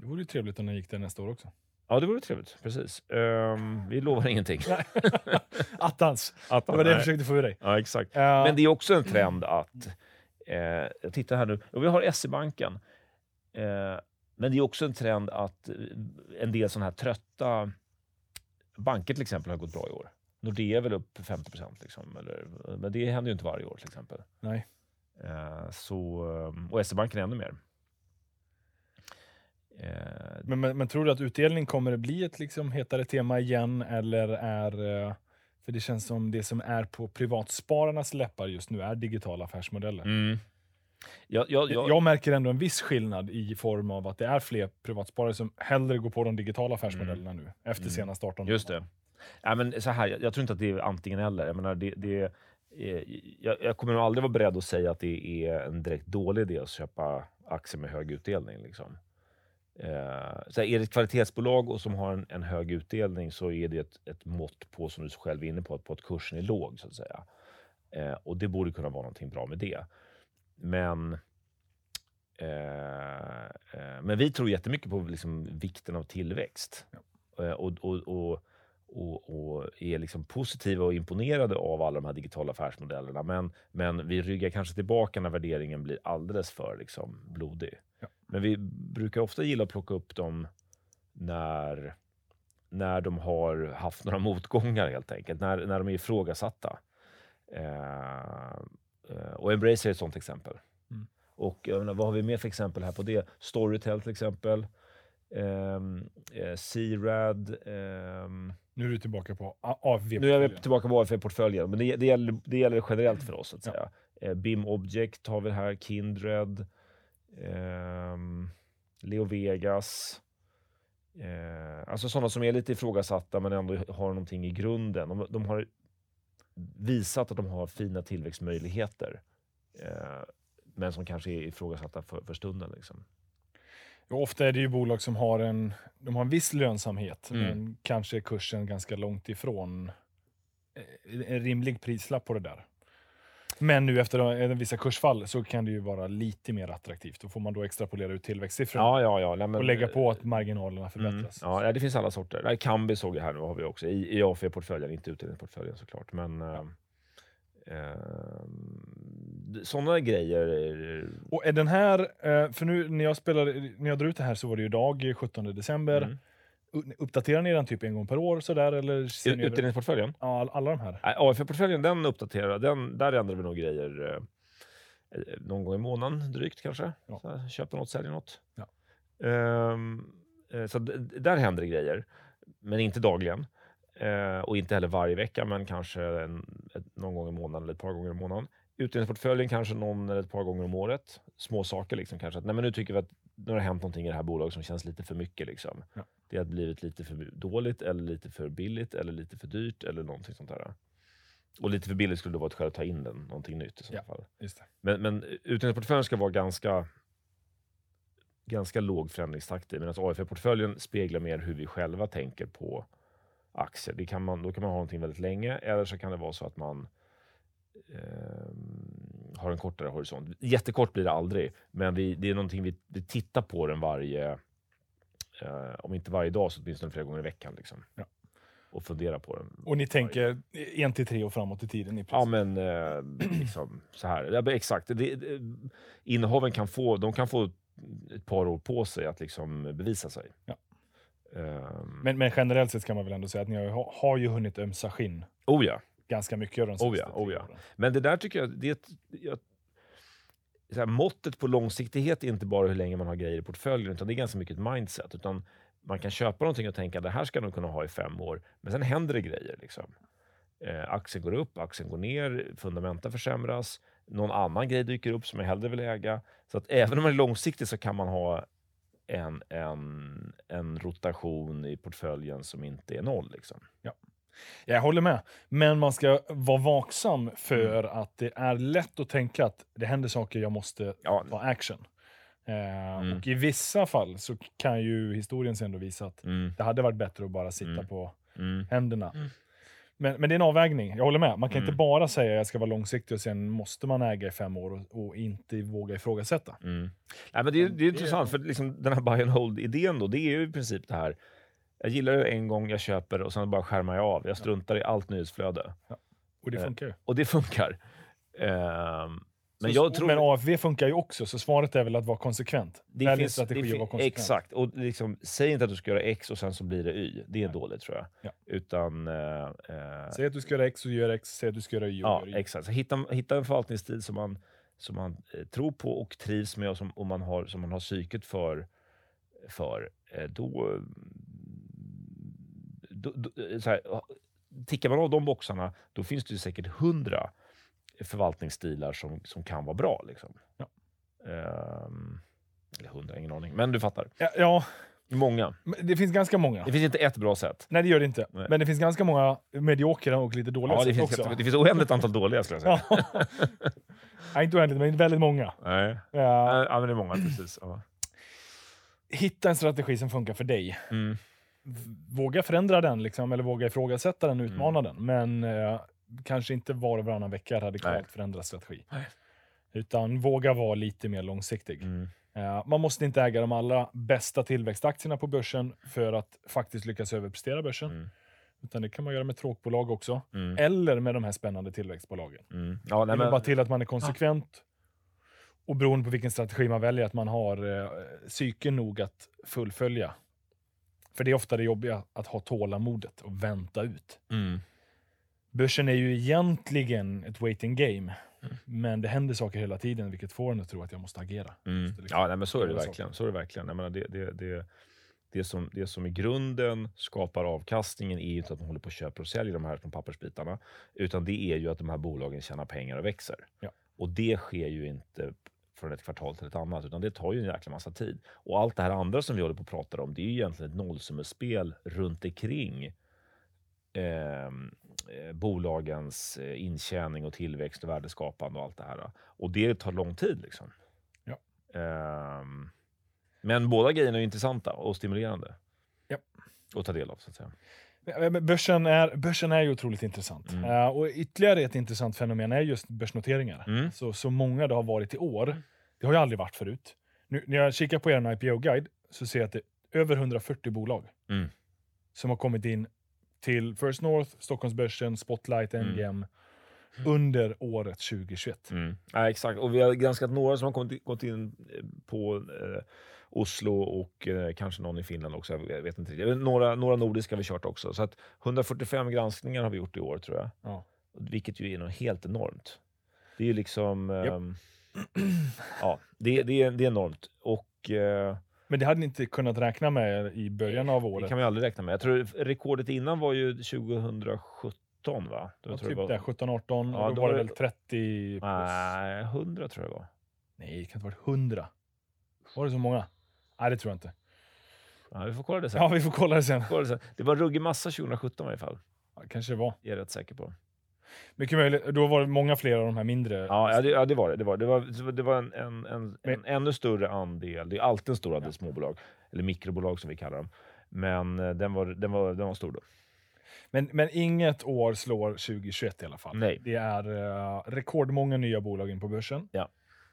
[SPEAKER 1] Det vore ju trevligt om den gick där nästa år också.
[SPEAKER 2] ja, det vore trevligt. Precis. Ehm, vi lovar ingenting.
[SPEAKER 1] Attans!
[SPEAKER 2] Att,
[SPEAKER 1] Det var det jag försökte få ur dig.
[SPEAKER 2] Ja, exakt.
[SPEAKER 1] Uh,
[SPEAKER 2] Men det är också en trend att... Eh, jag tittar här nu. Och vi har SE-banken. Eh, men det är också en trend att eh, en del sådana här trötta banker till exempel har gått bra i år. Nordea är väl upp 50 liksom, eller, men det händer ju inte varje år till exempel.
[SPEAKER 1] Nej.
[SPEAKER 2] Eh, så, eh, och SE-banken ännu mer. Eh,
[SPEAKER 1] Men, men, men tror du att utdelning kommer att bli ett liksom hetare tema igen, eller är... eh, För det känns som det som är på privatspararnas läppar just nu är digitala affärsmodeller.
[SPEAKER 2] mm. jag, jag, jag,
[SPEAKER 1] Jag märker ändå en viss skillnad i form av att det är fler privatsparare som hellre går på de digitala affärsmodellerna nu, efter
[SPEAKER 2] Mm.
[SPEAKER 1] senaste 18
[SPEAKER 2] Just det. Ja, men så här, jag, jag tror inte att det är antingen eller. Jag, menar, det, det, eh, jag, jag kommer nog aldrig vara beredd att säga att det är en direkt dålig idé att köpa aktier med hög utdelning. Liksom. Eh, så här, är det ett kvalitetsbolag och som har en, en hög utdelning så är det ett, ett mått på, som du själv är inne på, att, på att kursen är låg. så att säga. Eh, och det borde kunna vara någonting bra med det. Men Eh, eh, men vi tror jättemycket på liksom vikten av tillväxt. Eh, och, och, och, och, och är liksom positiva och imponerade av alla de här digitala affärsmodellerna. Men, men vi ryggar kanske tillbaka när värderingen blir alldeles för liksom, blodig.
[SPEAKER 1] Ja.
[SPEAKER 2] Men vi brukar ofta gilla att plocka upp dem när, när de har haft några motgångar helt enkelt. När, när de är ifrågasatta. Eh, eh, och Embracer är ett sånt exempel.
[SPEAKER 1] Mm.
[SPEAKER 2] Och menar, vad har vi mer för exempel här på det? Storytel till exempel. Um, eh, C-Rad. ehm,
[SPEAKER 1] Nu är du tillbaka på A- AFV.
[SPEAKER 2] nu är vi tillbaka på AFV-portföljen, men det, det, gäller, det gäller generellt för oss. Så att
[SPEAKER 1] Ja.
[SPEAKER 2] säga. Eh, BIM Object har vi här, Kindred, ehm, Leo Vegas. Eh, alltså sådana som är lite ifrågasatta men ändå har någonting i grunden. De, de har visat att de har fina tillväxtmöjligheter. Men som kanske är ifrågasatta för, för stunden. Liksom.
[SPEAKER 1] Och Ofta är det ju bolag som har en, de har en viss lönsamhet,
[SPEAKER 2] Mm.
[SPEAKER 1] men kanske är kursen ganska långt ifrån eh, en rimlig prislapp på det där. Men nu efter vissa kursfall så kan det ju vara lite mer attraktivt. Då får man då extrapolera ut tillväxtsiffrorna
[SPEAKER 2] Ja, ja, ja. Nej, men,
[SPEAKER 1] och lägga på att marginalerna
[SPEAKER 2] Mm.
[SPEAKER 1] förbättras.
[SPEAKER 2] Ja, ja, det finns alla sorter. Kambi såg jag här nu har vi också i, i AFV-portföljen, inte utdelningsportföljen såklart. Men eh, eh, sådana grejer.
[SPEAKER 1] Och är den här, eh, för nu när jag, spelade, när jag drar ut det här så var det ju idag, 17 december.
[SPEAKER 2] Mm.
[SPEAKER 1] Uppdaterar ni den typ en gång per år sådär? Eller
[SPEAKER 2] Utdelningsportföljen?
[SPEAKER 1] ja, all- alla de här?
[SPEAKER 2] Nej, AFV-portföljen, den uppdaterar, den, där ändrar vi nog grejer eh, eh, någon gång i månaden drygt kanske.
[SPEAKER 1] Ja.
[SPEAKER 2] Här, köper något, säljer något.
[SPEAKER 1] Ja.
[SPEAKER 2] Ehm, eh, så där händer grejer, men inte dagligen. Eh, och inte heller varje vecka, men kanske en, ett, någon gång i månaden eller ett par gånger i månaden. Utdelningsportföljen kanske någon eller ett par gånger om året. Små saker liksom kanske. Att, nej, men nu tycker vi att nu har det hänt någonting i det här bolaget som känns lite för mycket. Liksom.
[SPEAKER 1] Ja.
[SPEAKER 2] Det har blivit lite för dåligt eller lite för billigt eller lite för dyrt eller någonting sånt där. Och lite för billigt skulle det vara ett skäl att ta in den, någonting nytt i så
[SPEAKER 1] Ja.
[SPEAKER 2] fall. Men, men utdelningsportföljen ska vara ganska, ganska låg förändringstakt i. Medan AFV-portföljen speglar mer hur vi själva tänker på aktier. Det kan man, då kan man ha någonting väldigt länge eller så kan det vara så att man ehm, har en kortare horisont. Jättekort blir det aldrig, men vi, det är någonting vi, vi tittar på den varje, eh, om inte varje dag så åtminstone flera gånger i veckan. Liksom.
[SPEAKER 1] Ja.
[SPEAKER 2] Och fundera på den.
[SPEAKER 1] Och ni tänker en till tre år framåt i tiden? I
[SPEAKER 2] Ja, men eh, liksom så här. Ja, exakt. Det, det, innehaven kan få, de kan få ett par år på sig att liksom bevisa sig.
[SPEAKER 1] Ja.
[SPEAKER 2] Ehm,
[SPEAKER 1] men, men generellt sett kan man väl ändå säga att ni har, har ju hunnit ömsa skinn
[SPEAKER 2] oh ja.
[SPEAKER 1] ganska mycket de
[SPEAKER 2] Oh
[SPEAKER 1] senaste
[SPEAKER 2] ja, oh ja. Men det där tycker jag, det jag, så här, måttet på långsiktighet är inte bara hur länge man har grejer i portföljen, utan det är ganska mycket ett mindset. Utan man kan köpa någonting och tänka det här ska nog kunna ha i fem år, men sen händer det grejer. Liksom. Eh, aktien går upp, aktien går ner, fundamenta försämras. någon annan grej dyker upp som jag hellre vill äga. Så att även om man är långsiktig så kan man ha en, en, en rotation i portföljen som inte är noll. Liksom.
[SPEAKER 1] Jag håller med. Men man ska vara vaksam för
[SPEAKER 2] Mm.
[SPEAKER 1] att det är lätt att tänka att det händer saker, jag måste
[SPEAKER 2] Ja,
[SPEAKER 1] ta action. Eh,
[SPEAKER 2] Mm.
[SPEAKER 1] Och i vissa fall så kan ju historien sen då visa att
[SPEAKER 2] mm,
[SPEAKER 1] det hade varit bättre att bara sitta
[SPEAKER 2] Mm.
[SPEAKER 1] på
[SPEAKER 2] mm,
[SPEAKER 1] händerna. Men, men det är en avvägning, jag håller med. Man kan
[SPEAKER 2] Mm.
[SPEAKER 1] inte bara säga att jag ska vara långsiktig och sen måste man äga i fem år och, och inte våga ifrågasätta.
[SPEAKER 2] mm. Nej, men det, är- det är intressant, för liksom, den här buy and hold-idén då, det är ju i princip det här. Jag gillar det en gång, jag köper och sen bara skärmar jag av. Jag struntar i allt nyhetsflöde.
[SPEAKER 1] Och det
[SPEAKER 2] Eh,
[SPEAKER 1] funkar ju.
[SPEAKER 2] Och det funkar. Ehm, men
[SPEAKER 1] Så-
[SPEAKER 2] jag tror...
[SPEAKER 1] men AFV funkar ju också, så svaret är väl att vara konsekvent.
[SPEAKER 2] Det
[SPEAKER 1] Välj
[SPEAKER 2] finns,
[SPEAKER 1] strategi
[SPEAKER 2] det
[SPEAKER 1] och
[SPEAKER 2] fin-
[SPEAKER 1] vara konsekvent.
[SPEAKER 2] Exakt. Och liksom, säg inte att du ska göra X och sen så blir det Y. Det är
[SPEAKER 1] Nej.
[SPEAKER 2] dåligt tror jag.
[SPEAKER 1] Ja.
[SPEAKER 2] Utan... eh, eh,
[SPEAKER 1] Säg att du ska göra X och gör X, säg att du ska göra Y och
[SPEAKER 2] ja,
[SPEAKER 1] gör Y.
[SPEAKER 2] exakt. Så hitta, hitta en förvaltningsstil som man, som man eh, tror på och trivs med och som, och man, har, som man har psyket för. för eh, då, då, då, eh, så här, tickar man av de boxarna, då finns det ju säkert hundra förvaltningsstilar som, som kan vara bra. Liksom.
[SPEAKER 1] Ja.
[SPEAKER 2] Ehm, eller hundra, ingen aning. Men du fattar.
[SPEAKER 1] Ja, ja,
[SPEAKER 2] Många.
[SPEAKER 1] det finns ganska många.
[SPEAKER 2] Det finns inte ett bra sätt.
[SPEAKER 1] Nej, det gör det inte.
[SPEAKER 2] Nej.
[SPEAKER 1] Men det finns ganska många mediokra och lite dåliga
[SPEAKER 2] Ja, det,
[SPEAKER 1] sätt
[SPEAKER 2] finns,
[SPEAKER 1] också.
[SPEAKER 2] det finns oändligt antal dåliga skulle jag säga.
[SPEAKER 1] Ja. Nej, inte oändligt, men väldigt många.
[SPEAKER 2] Nej.
[SPEAKER 1] Ja,
[SPEAKER 2] Ja, men det är många precis. Ja.
[SPEAKER 1] hitta en strategi som funkar för dig.
[SPEAKER 2] Mm.
[SPEAKER 1] Våga förändra den, liksom, eller våga ifrågasätta den,
[SPEAKER 2] Mm.
[SPEAKER 1] utmana den. Men eh, kanske inte var och varannan vecka radikalt
[SPEAKER 2] Nej.
[SPEAKER 1] förändra strategi.
[SPEAKER 2] Nej.
[SPEAKER 1] Utan våga vara lite mer långsiktig.
[SPEAKER 2] Mm.
[SPEAKER 1] Eh, man måste inte äga de allra bästa tillväxtaktierna på börsen för att faktiskt lyckas överprestera börsen.
[SPEAKER 2] Mm.
[SPEAKER 1] Utan det kan man göra med tråkbolag också.
[SPEAKER 2] Mm.
[SPEAKER 1] Eller med de här spännande tillväxtbolagen.
[SPEAKER 2] Mm. Ja, nej, men,
[SPEAKER 1] bara till att man är konsekvent. Och beroende på vilken strategi man väljer, att man har eh, psyke nog att fullfölja. För det är ofta det jobbiga, att ha tålamodet och vänta ut.
[SPEAKER 2] mm.
[SPEAKER 1] Börsen är ju egentligen ett waiting game.
[SPEAKER 2] Mm.
[SPEAKER 1] Men det händer saker hela tiden, vilket får en att tro att jag måste agera.
[SPEAKER 2] Mm.
[SPEAKER 1] Måste liksom
[SPEAKER 2] Ja, nej, men så är det verkligen. Så är det verkligen. Jag menar, det, det, det, det, som, det som i grunden skapar avkastningen är ju inte att man håller på och köper och säljer de här små pappersbitarna, utan det är ju att de här bolagen tjänar pengar och växer.
[SPEAKER 1] Ja.
[SPEAKER 2] Och det sker ju inte från ett kvartal till ett annat, utan det tar ju en jäkla massa tid. Och allt det här andra som vi håller på att prata om, det är ju egentligen ett nollsummespel runt omkring eh, bolagens eh, intjäning och tillväxt och värdeskapande och allt det här. Och det tar lång tid. liksom.
[SPEAKER 1] Ja.
[SPEAKER 2] Ehm, men båda grejerna är intressanta och stimulerande.
[SPEAKER 1] Ja.
[SPEAKER 2] Att ta del av, så att säga.
[SPEAKER 1] Börsen är, börsen är ju otroligt intressant.
[SPEAKER 2] Mm.
[SPEAKER 1] Eh, och ytterligare ett intressant fenomen är just börsnoteringar.
[SPEAKER 2] Mm.
[SPEAKER 1] Så, så många det har varit i år, det har ju aldrig varit förut. Nu, när jag kikar på er IPO-guide så ser jag att det är över 140 bolag
[SPEAKER 2] Mm.
[SPEAKER 1] som har kommit in till First North, Stockholmsbörsen, Spotlight,
[SPEAKER 2] Mm.
[SPEAKER 1] NGM under året 2021.
[SPEAKER 2] Mm. Ja, exakt. Och vi har granskat några som har kommit, gått in eh, på eh, Oslo och eh, kanske någon i Finland också. Jag vet inte riktigt. Några, några nordiska har vi kört också. Så att 145 granskningar har vi gjort i år tror jag.
[SPEAKER 1] Ja.
[SPEAKER 2] Vilket ju är något helt enormt. Det är ju liksom... Ehm, ja, det, det, är, det är enormt. Och eh,
[SPEAKER 1] Men det hade ni inte kunnat räkna med i början av
[SPEAKER 2] det
[SPEAKER 1] året.
[SPEAKER 2] kan vi aldrig räkna med. Jag tror rekordet innan var ju 2017 va? Då
[SPEAKER 1] Ja, typ
[SPEAKER 2] jag
[SPEAKER 1] det, 17-18,
[SPEAKER 2] Ja,
[SPEAKER 1] då,
[SPEAKER 2] då
[SPEAKER 1] var
[SPEAKER 2] var
[SPEAKER 1] det
[SPEAKER 2] det-
[SPEAKER 1] väl 30 plus.
[SPEAKER 2] Nej, 100 tror jag det var.
[SPEAKER 1] Nej, det kan inte ha varit 100. Var det så många? Nej, det tror jag inte.
[SPEAKER 2] Ja, vi får kolla det sen.
[SPEAKER 1] Ja, vi får kolla det sen.
[SPEAKER 2] Kolla det sen. Det var en ruggig massa 2017 i alla fall.
[SPEAKER 1] Ja, kanske det var.
[SPEAKER 2] Jag är rätt säker på.
[SPEAKER 1] Mycket möjligt. Då var det många fler av de här mindre.
[SPEAKER 2] Ja, ja, det, ja det var det. Det var, det var, det var en, en, en, en ännu större andel. Det är alltid en stor andel småbolag. Eller mikrobolag som vi kallar dem. Men eh, den var, den var, den var stor då.
[SPEAKER 1] Men, men inget år slår 2021 i alla fall.
[SPEAKER 2] Nej.
[SPEAKER 1] Det är uh, rekordmånga nya bolag in på börsen.
[SPEAKER 2] Ja.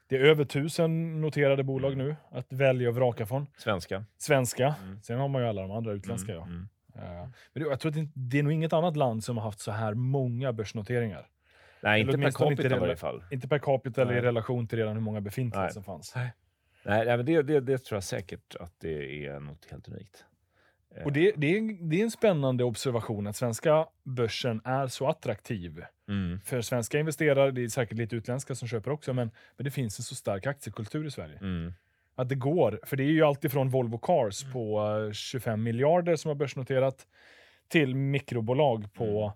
[SPEAKER 1] Det är över tusen noterade bolag
[SPEAKER 2] Mm.
[SPEAKER 1] nu att välja och vraka från.
[SPEAKER 2] Svenska.
[SPEAKER 1] Svenska.
[SPEAKER 2] Mm.
[SPEAKER 1] Sen har man ju alla de andra utländska.
[SPEAKER 2] Mm, mm.
[SPEAKER 1] Ja. Eh, men det, jag tror att det, är nog inget annat land som har haft så här många börsnoteringar.
[SPEAKER 2] Nej, inte per
[SPEAKER 1] åtminstone inte
[SPEAKER 2] capita i varje fall.
[SPEAKER 1] Inte per capita eller i
[SPEAKER 2] Nej.
[SPEAKER 1] relation till redan hur många befintliga
[SPEAKER 2] Nej.
[SPEAKER 1] som fanns.
[SPEAKER 2] Nej, nej men det, det, det tror jag säkert att det är något helt unikt. Eh,
[SPEAKER 1] Och det, det, är, det är en spännande observation att svenska börsen är så attraktiv
[SPEAKER 2] Mm,
[SPEAKER 1] för svenska investerare. Det är säkert lite utländska som köper också, men, men det finns en så stark aktiekultur i Sverige.
[SPEAKER 2] mm,
[SPEAKER 1] Att det går, för det är ju alltid från Volvo Cars på eh, 25 miljarder som har börsnoterat till mikrobolag på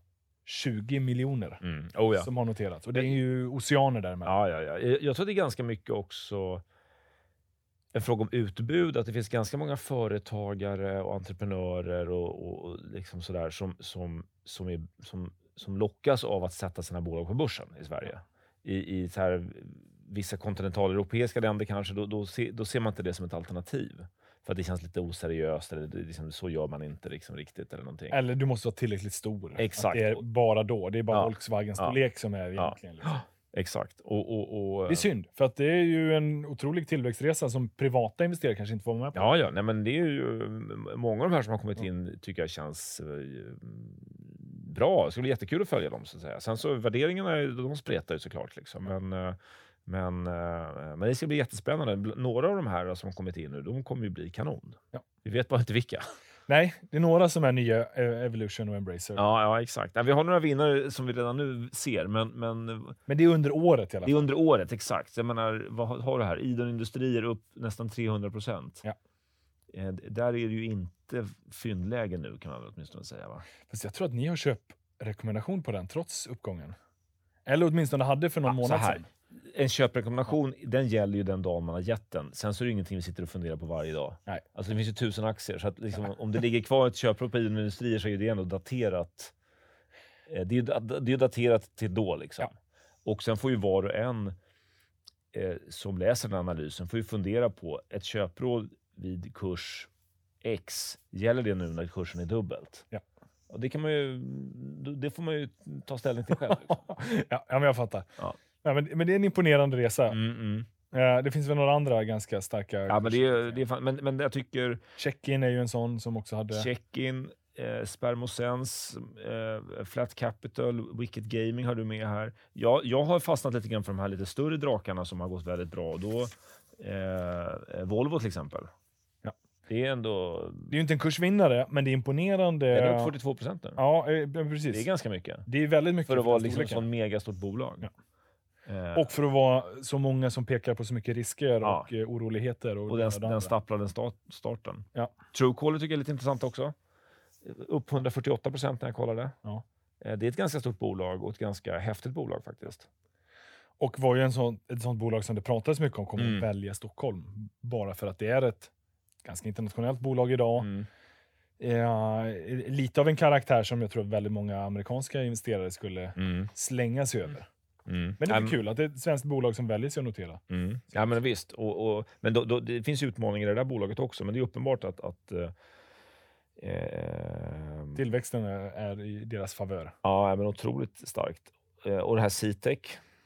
[SPEAKER 1] 20 miljoner
[SPEAKER 2] Mm. Oh, ja.
[SPEAKER 1] som har noterats. Och det är ju oceaner däremellan.
[SPEAKER 2] Ja, ja, ja. Jag tror det är ganska mycket också en fråga om utbud. Att det finns ganska många företagare och entreprenörer och, och, och liksom sådär som, som, som, är, som, som lockas av att sätta sina bolag på börsen i Sverige. I, i så här, vissa kontinentaleuropeiska länder kanske, då, då, se, då ser man inte det som ett alternativ. För att det känns lite oseriöst, eller det, liksom, så gör man inte liksom riktigt. eller någonting.
[SPEAKER 1] Eller du måste vara tillräckligt stor.
[SPEAKER 2] Exakt.
[SPEAKER 1] Att det är bara då. Det är bara
[SPEAKER 2] Ja.
[SPEAKER 1] Volkswagens
[SPEAKER 2] Ja.
[SPEAKER 1] som är egentligen. Liksom.
[SPEAKER 2] Exakt. Och, och, och,
[SPEAKER 1] Det är synd, för att det är ju en otrolig tillväxtresa som privata investerare kanske inte får vara med på.
[SPEAKER 2] Ja, ja. Nej, men det är ju många av de här som har kommit in tycker jag känns eh, bra. Det ska bli jättekul att följa dem. Så att säga. Sen så värderingarna, är- de spretar ju såklart. Liksom. Men, eh, men, eh, men det ska bli jättespännande. Några av de här som kommit in nu, de kommer ju bli kanon.
[SPEAKER 1] Ja.
[SPEAKER 2] Vi vet bara inte vilka.
[SPEAKER 1] Nej, det är några som är nya, eh, Evolution och Embracer.
[SPEAKER 2] Ja, ja exakt. Vi har några vinnare som vi redan nu ser, men, men
[SPEAKER 1] Men det är under året i alla
[SPEAKER 2] det är
[SPEAKER 1] fall.
[SPEAKER 2] under året. Exakt. Jag menar, vad har- du här? Idun Industrier upp nästan 300 procent.
[SPEAKER 1] Ja.
[SPEAKER 2] Eh, där är det ju inte fyndläge nu kan man väl åtminstone säga. Va?
[SPEAKER 1] Fast jag tror att ni har köpt rekommendation på den trots uppgången. Eller åtminstone hade för någon
[SPEAKER 2] Ja,
[SPEAKER 1] månad sedan.
[SPEAKER 2] En köprekommendation, den gäller ju den dagen man har gett den. Sen så är det ingenting vi sitter och funderar på varje dag.
[SPEAKER 1] Nej.
[SPEAKER 2] Alltså det finns ju tusen aktier, så att liksom, om det ligger kvar ett köprop på Idun Industrier så är det ändå daterat. Eh, Det är ju det är daterat till då. Liksom.
[SPEAKER 1] Ja.
[SPEAKER 2] Och sen får ju var och en eh, som läser den analysen får ju fundera på ett köpråd vid kurs X. Gäller det nu när kursen är dubbelt?
[SPEAKER 1] Ja.
[SPEAKER 2] Och det, kan man ju, det får man ju ta ställning till själv. Liksom.
[SPEAKER 1] ja, ja, men jag fattar.
[SPEAKER 2] Ja.
[SPEAKER 1] Ja, men, men det är en imponerande resa.
[SPEAKER 2] Mm, mm.
[SPEAKER 1] Eh, det finns väl några andra ganska starka.
[SPEAKER 2] Ja, men, det är, det är fan, men, men jag tycker
[SPEAKER 1] Check-in är ju en sån som också hade...
[SPEAKER 2] Check-in, eh, Spermosense, eh, Flat Capital, Wicked Gaming har du med här. Jag, jag har fastnat lite grann för de här lite större drakarna som har gått väldigt bra. Då, eh, Volvo till exempel.
[SPEAKER 1] Ja.
[SPEAKER 2] Det är ändå...
[SPEAKER 1] Det är ju inte en kursvinnare, men det är imponerande.
[SPEAKER 2] Den är upp 42 procent nu.
[SPEAKER 1] Ja, eh, precis.
[SPEAKER 2] Det är ganska mycket.
[SPEAKER 1] Det är väldigt mycket
[SPEAKER 2] För att vara liksom ett sånt megastort bolag.
[SPEAKER 1] Ja.
[SPEAKER 2] Eh,
[SPEAKER 1] Och för att vara så många som pekar på så mycket risker
[SPEAKER 2] Ja.
[SPEAKER 1] och eh, oroligheter. Och,
[SPEAKER 2] och den, den stapplade start, starten.
[SPEAKER 1] Ja.
[SPEAKER 2] Truecaller tycker jag är lite intressant också. Upp 148 procent när jag kollade.
[SPEAKER 1] Ja.
[SPEAKER 2] Eh, Det är ett ganska stort bolag och ett ganska häftigt bolag faktiskt.
[SPEAKER 1] Och var ju en sån, ett sånt bolag som det pratades mycket om kommer
[SPEAKER 2] Mm.
[SPEAKER 1] att välja Stockholm. Bara för att det är ett ganska internationellt bolag idag.
[SPEAKER 2] Mm.
[SPEAKER 1] Eh, lite av en karaktär som jag tror väldigt många amerikanska investerare skulle
[SPEAKER 2] Mm.
[SPEAKER 1] slänga sig över.
[SPEAKER 2] Mm.
[SPEAKER 1] Men det är
[SPEAKER 2] Ja,
[SPEAKER 1] kul att det är ett svenskt bolag som väljer sig att notera.
[SPEAKER 2] Mm. Ja, men visst. Och, och, men då, då, det finns utmaningar i det där bolaget också, men det är uppenbart att... att eh, eh,
[SPEAKER 1] Tillväxten är, är i deras favör.
[SPEAKER 2] ja, men otroligt starkt. Eh, och det här Citec,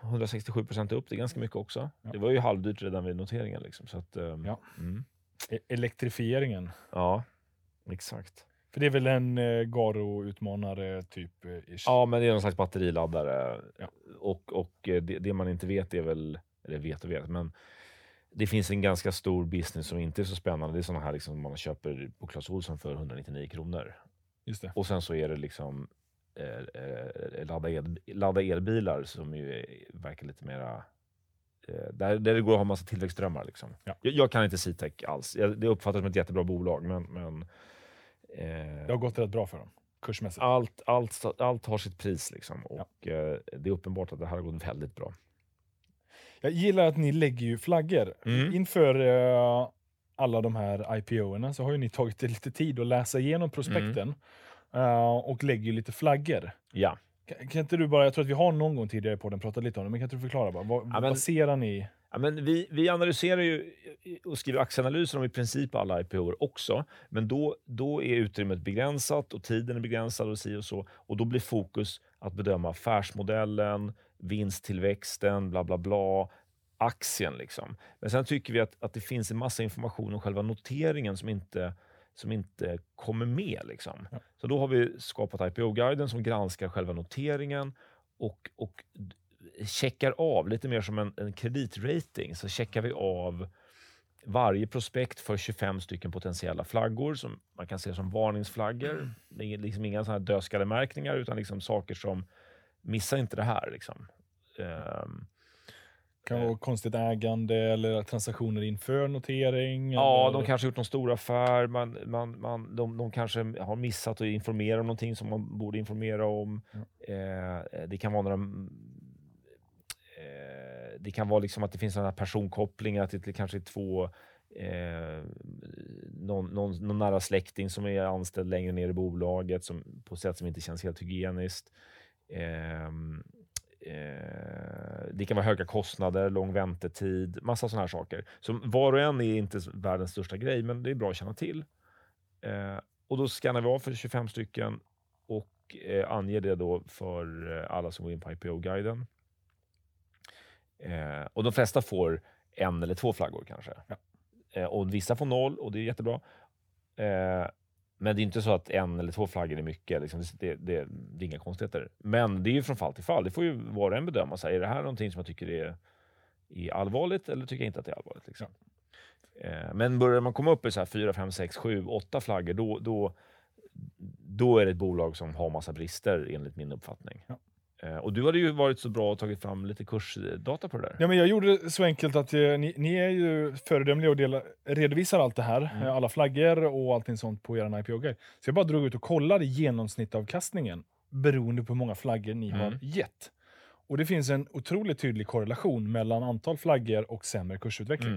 [SPEAKER 2] 167 procent upp, det är ganska mycket också.
[SPEAKER 1] Ja.
[SPEAKER 2] Det var ju halvdyrt redan vid noteringen. Liksom, så att, eh,
[SPEAKER 1] Ja.
[SPEAKER 2] Mm.
[SPEAKER 1] E- elektrifieringen.
[SPEAKER 2] ja, exakt.
[SPEAKER 1] För det är väl en eh, Garo-utmanare typ? Eh, ish.
[SPEAKER 2] Ja, men det är någon slags batteriladdare.
[SPEAKER 1] Ja.
[SPEAKER 2] Och, och eh, det, det man inte vet är väl, eller vet och vet, men det finns en ganska stor business som inte är så spännande. Det är sådana här liksom man köper på Clas Ohlson för 199 kronor.
[SPEAKER 1] Just det.
[SPEAKER 2] Och sen så är det liksom eh, eh, ladda, el, ladda elbilar som ju verkar lite mera... Eh, där, där det går att ha massa tillväxtdrömmar. Liksom.
[SPEAKER 1] Ja.
[SPEAKER 2] Jag, jag kan inte Citec alls. Jag, det uppfattas som ett jättebra bolag, men, men
[SPEAKER 1] Det har gått rätt bra för dem, kursmässigt.
[SPEAKER 2] allt, allt, allt har sitt pris. Liksom. Och eh, det är uppenbart att det här har gått väldigt bra.
[SPEAKER 1] Jag gillar att ni lägger ju flaggor.
[SPEAKER 2] Mm.
[SPEAKER 1] Inför eh, alla de här IPO-erna så har ju ni tagit lite tid att läsa igenom prospekten
[SPEAKER 2] Mm.
[SPEAKER 1] eh, och lägger ju lite flaggor.
[SPEAKER 2] Ja.
[SPEAKER 1] Kan, kan inte du bara, jag tror att vi har någon gång tidigare på den pratat lite om det, men kan inte du förklara bara, vad,
[SPEAKER 2] men-
[SPEAKER 1] vad ser ni?
[SPEAKER 2] Ja, men vi, vi analyserar ju och skriver aktieanalyser om i princip alla IPO också. Men då, då är utrymmet begränsat och tiden är begränsad och si och så. Och då blir fokus att bedöma affärsmodellen, vinsttillväxten, bla bla bla, aktien. Liksom. Men sen tycker vi att, att det finns en massa information om själva noteringen som inte, som inte kommer med. Liksom.
[SPEAKER 1] Ja.
[SPEAKER 2] Så då har vi skapat IPO-guiden som granskar själva noteringen och, och checkar av, lite mer som en, en kreditrating, så checkar vi av varje prospekt för 25 stycken potentiella flaggor som man kan se som varningsflaggor. Det är liksom inga såna här dödskallemärkningar utan liksom saker som missa inte det här. Liksom. Ehm,
[SPEAKER 1] Kan vara konstigt ägande eller transaktioner inför notering.
[SPEAKER 2] Ja,
[SPEAKER 1] eller...
[SPEAKER 2] de kanske gjort någon stor affär. Man, man, man, de, de kanske har missat att informera om någonting som man borde informera om. Eh, det kan vara några... Eh, det kan vara liksom att det finns sådana personkopplingar till det kanske är två eh, någon, någon, någon nära släkting som är anställd längre ner i bolaget som, på ett sätt som inte känns helt hygieniskt. Eh, Eh, det kan vara höga kostnader, lång väntetid, massa sådana här saker. Så var och en är inte världens största grej, men det är bra att känna till. Eh, och då skannar vi av för 25 stycken och eh, anger det då för alla som går in på IPO-guiden. Och de flesta får en eller två flaggor kanske. Ja. Och vissa får noll och det är jättebra. Men det är inte så att en eller två flaggor är mycket. Liksom. Det, det, det, är inga konstigheter. Men det är ju från fall till fall. Det får ju var och en bedöma. Så här, är det här någonting som jag tycker är, är allvarligt eller tycker jag inte att det är allvarligt? Liksom. Eh, men börjar man komma upp i så här 4, 5, 6, 7, 8 flaggor, då, då, då är det ett bolag som har massa brister enligt min uppfattning. Ja. Eh, och du hade ju varit så bra och tagit fram lite kursdata på det där.
[SPEAKER 1] Ja, men jag gjorde det så enkelt att eh, ni, ni, är ju föredömliga och delar, redovisar allt det här, mm. alla flaggor och allting sånt på er IPO-guide. Så jag bara drog ut och kollade genomsnittavkastningen beroende på hur många flaggor ni mm. har gett. Och det finns en otroligt tydlig korrelation mellan antal flaggor och sämre kursutveckling.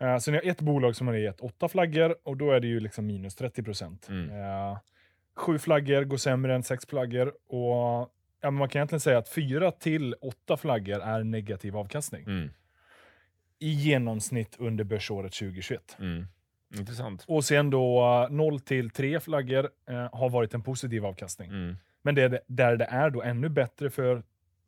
[SPEAKER 1] Mm. Uh, så ni har ett bolag som har gett åtta flaggor och då är det ju liksom minus 30 procent. Mm. Uh, sju flaggor går sämre än sex flaggor och ja, man kan egentligen säga att fyra till åtta flaggor är negativ avkastning. Mm. I genomsnitt under börsåret 2021.
[SPEAKER 2] Mm. Intressant.
[SPEAKER 1] Och sen då 0 uh, till 3 flaggor uh, har varit en positiv avkastning. Mm. Men det, där det är då ännu bättre för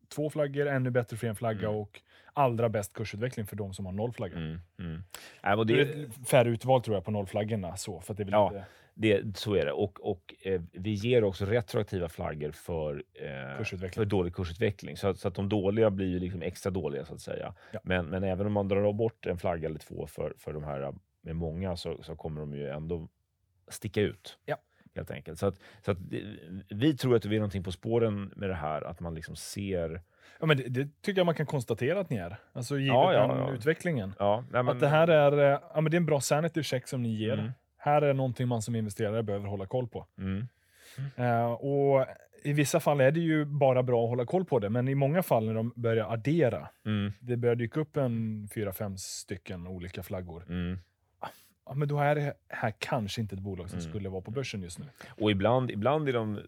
[SPEAKER 1] två flaggor, ännu bättre för en flagga mm. och allra bäst kursutveckling för de som har noll flaggor. Mm. Mm. Äh, det... det är färre utval tror jag på nollflaggorna. Så, för det är ja. inte...
[SPEAKER 2] Det, så är det. Och, och eh, vi ger också retroaktiva flaggor för, eh, för dålig kursutveckling. Så, så, att de dåliga blir ju liksom extra dåliga så att säga. Ja. Men, men även om man drar bort en flagga eller två för, för de här med många så, så kommer de ju ändå sticka ut. Ja. Helt enkelt. Så, att, så att, vi tror att vi är någonting på spåren med det här, att man liksom ser
[SPEAKER 1] Ja, men det, det, tycker jag man kan konstatera att ni är. Alltså givet ja, ja, ja. utvecklingen. Ja, nej, men, att det här är, eh, ja, men det är en bra sanity check som ni ger. Mm här är någonting man som investerare behöver hålla koll på. Mm. Uh, och I vissa fall är det ju bara bra att hålla koll på det, men i många fall när de börjar addera, mm. det börjar dyka upp en fyra, fem stycken olika flaggor. Mm. Ja, men då är det här kanske inte ett bolag som mm. skulle vara på börsen just nu.
[SPEAKER 2] Och ibland, ibland är de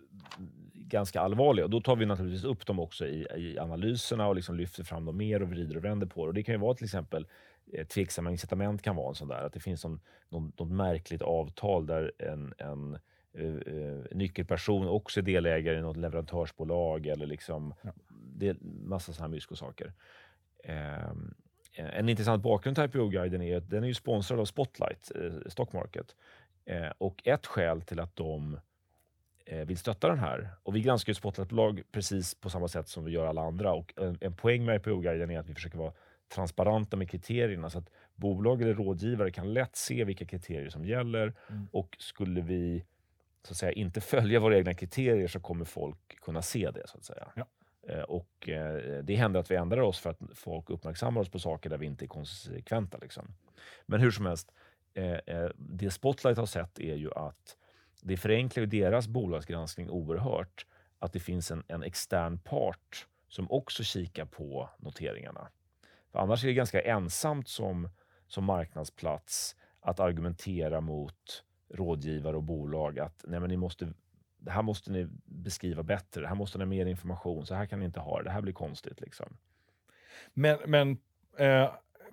[SPEAKER 2] ganska allvarliga och då tar vi naturligtvis upp dem också i, i analyserna och liksom lyfter fram dem mer och vrider och vänder på det. Och det kan ju vara till exempel tveksamma incitament kan vara en sån där. Att det finns någon, någon, något märkligt avtal där en, en uh, nyckelperson också är delägare i något leverantörsbolag eller liksom ja. det massa sådana här myskosaker. Uh, en intressant bakgrund till IPO-guiden är att den är ju sponsrad av Spotlight, uh, Stockmarket. Uh, och ett skäl till att de vill stötta den här. Och vi granskar ju Spotlight-bolag precis på samma sätt som vi gör alla andra. Och en, en poäng med IPO-guiden är att vi försöker vara transparenta med kriterierna så att bolag eller rådgivare kan lätt se vilka kriterier som gäller mm. och skulle vi så att säga, inte följa våra egna kriterier så kommer folk kunna se det. så att säga. Ja. Eh, och eh, Det händer att vi ändrar oss för att folk uppmärksammar oss på saker där vi inte är konsekventa. Liksom. Men hur som helst, eh, det Spotlight har sett är ju att det förenklar deras bolagsgranskning oerhört att det finns en, en extern part som också kikar på noteringarna. För annars är det ganska ensamt som, som marknadsplats att argumentera mot rådgivare och bolag att nej men ni måste, det här måste ni beskriva bättre, det här måste ni ha mer information, så här kan ni inte ha det, det här blir konstigt. Liksom.
[SPEAKER 1] Men, men eh,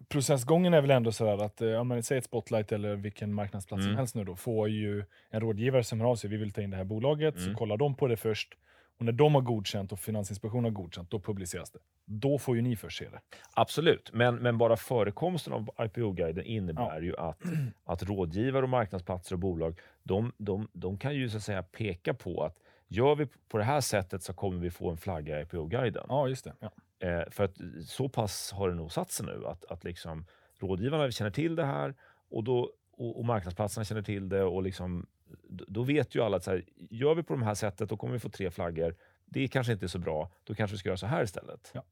[SPEAKER 1] processgången är väl ändå sådär att, eh, om man säger ett Spotlight eller vilken marknadsplats mm. som helst nu då, får ju en rådgivare som hör av sig, vi vill ta in det här bolaget, mm. så kollar de på det först och när de har godkänt och Finansinspektionen har godkänt, då publiceras det. Då får ju ni först se det.
[SPEAKER 2] Absolut, men, men bara förekomsten av IPO-guiden innebär ja. ju att, att rådgivare, och marknadsplatser och bolag, de, de, de kan ju så att säga peka på att gör vi på det här sättet så kommer vi få en flagga i IPO-guiden.
[SPEAKER 1] Ja, just det. Ja.
[SPEAKER 2] Eh, för att så pass har det nog satt sig nu att, att liksom, rådgivarna känner till det här och, då, och, och marknadsplatserna känner till det och liksom då vet ju alla att så här, gör vi på det här sättet, då kommer vi få tre flaggor. Det kanske inte är så bra. Då kanske vi ska göra så här istället. Ja.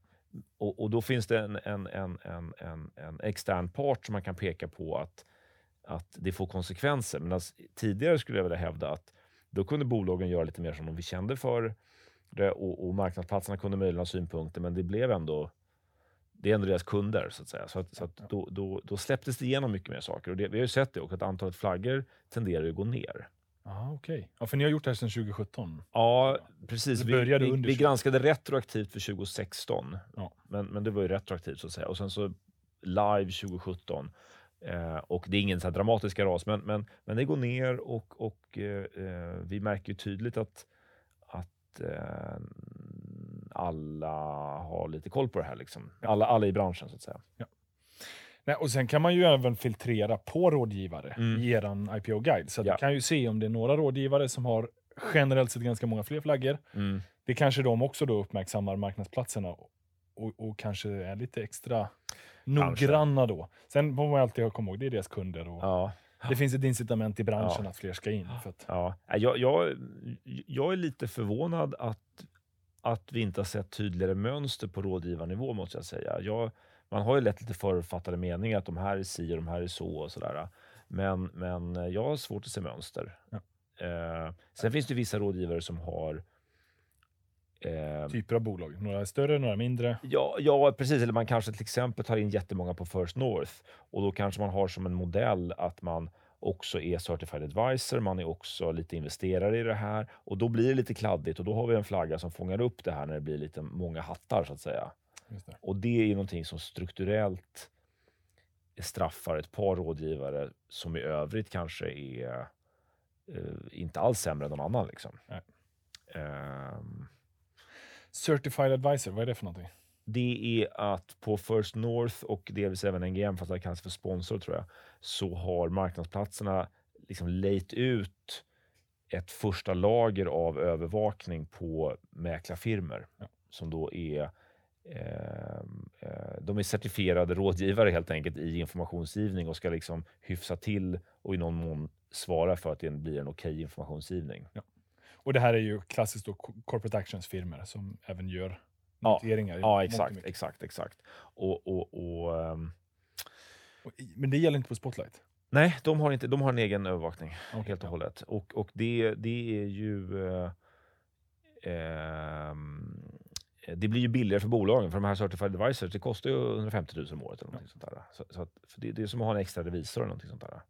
[SPEAKER 2] och, och då finns det en, en, en, en, en, en extern part som man kan peka på att, att det får konsekvenser. Men alltså, tidigare skulle jag vilja hävda att då kunde bolagen göra lite mer som de kände för det och, och marknadsplatserna kunde möjligen ha synpunkter, men det blev ändå det är ändå deras kunder, så att säga. Så, att, så att då, då, då, släpptes det igenom mycket mer saker. Och det, vi har ju sett det, och att antalet flaggor tenderar att gå ner.
[SPEAKER 1] Ah, okay. Ja, för ni har gjort det här sedan 2017?
[SPEAKER 2] Ja, precis. Vi, vi, vi, granskade retroaktivt för 2016, ja. men, men det var ju retroaktivt så att säga. Och sen så live 2017. Eh, och det är ingen så här dramatiska ras, men, men, men det går ner och, och eh, eh vi märker ju tydligt att, att eh, alla har lite koll på det här. Liksom. Alla, alla i branschen så att säga. Ja.
[SPEAKER 1] Nej, och Sen kan man ju även filtrera på rådgivare mm. i er IPO-guide. Så ja. du kan ju se om det är några rådgivare som har generellt sett ganska många fler flaggor. Mm. Det kanske de också då uppmärksammar marknadsplatserna och, och kanske är lite extra noggranna då. Sen får man alltid komma ihåg, det är deras kunder. Och ja. Det finns ett incitament i branschen ja. att fler ska in. För att...
[SPEAKER 2] ja. jag, jag, jag är lite förvånad att, att vi inte har sett tydligare mönster på rådgivarnivå, måste jag säga. Jag, man har ju lätt lite förutfattade meningar att de här är si och de här är så och sådär. Men, men jag har svårt att se mönster. Ja. Eh, sen finns det vissa rådgivare som har
[SPEAKER 1] Eh, Typer av bolag? Några större, några mindre?
[SPEAKER 2] Ja, ja, precis. Eller man kanske till exempel tar in jättemånga på First North och då kanske man har som en modell att man också är certified advisor, man är också lite investerare i det här och då blir det lite kladdigt och då har vi en flagga som fångar upp det här när det blir lite många hattar så att säga. Det. Och det är ju någonting som strukturellt straffar ett par rådgivare som i övrigt kanske är eh, inte alls sämre än någon annan. Liksom.
[SPEAKER 1] Um, Certified Advisor, vad är det för någonting?
[SPEAKER 2] Det är att på First North och delvis även NGM, fast det kallas för sponsor tror jag, så har marknadsplatserna liksom lejt ut ett första lager av övervakning på mäklarfirmor ja. som då är Ehm, eh, de är certifierade rådgivare helt enkelt i informationsgivning och ska liksom hyfsa till och i någon mån svara för att det blir en okej okay informationsgivning. Ja.
[SPEAKER 1] Och det här är ju klassiskt då corporate actions-firmor som även gör noteringar.
[SPEAKER 2] Ja, ja exakt, exakt, exakt. Och, och, och, um...
[SPEAKER 1] Men det gäller inte på Spotlight?
[SPEAKER 2] Nej, de har, inte, de har en egen övervakning okay, helt och ja. hållet. Och, och det, det är ju... Um, Eh, det blir ju billigare för bolagen, för de här certified advisors, det kostar ju 150 000 om året. Eller någonting sånt där. Så, så att, det, det, är som att ha en extra revisor eller någonting sånt där.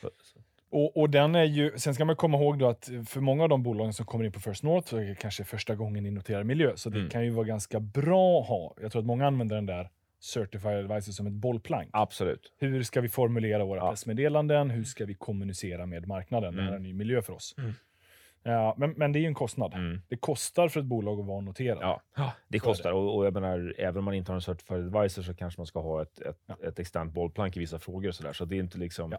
[SPEAKER 2] Så,
[SPEAKER 1] så. Och, och, den är ju, sen ska man komma ihåg då att för många av de bolagen som kommer in på First North så är det kanske första gången i noterad miljö, så det mm. kan ju vara ganska bra att ha. Jag tror att många använder den där Certified Advisor som ett bollplank.
[SPEAKER 2] Absolut.
[SPEAKER 1] Hur ska vi formulera våra ja. pressmeddelanden? Hur ska vi kommunicera med marknaden? Mm. Det här är en ny miljö för oss. Mm. Ja, men, men det är ju en kostnad. Mm. Det kostar för ett bolag att vara noterat.
[SPEAKER 2] Ja, det kostar. Det. Och, och, jag menar, även om man inte har en certified advisor så kanske man ska ha ett, ett, ja. ett externt bollplank i vissa frågor. Och så, där. så det är inte liksom... Ja.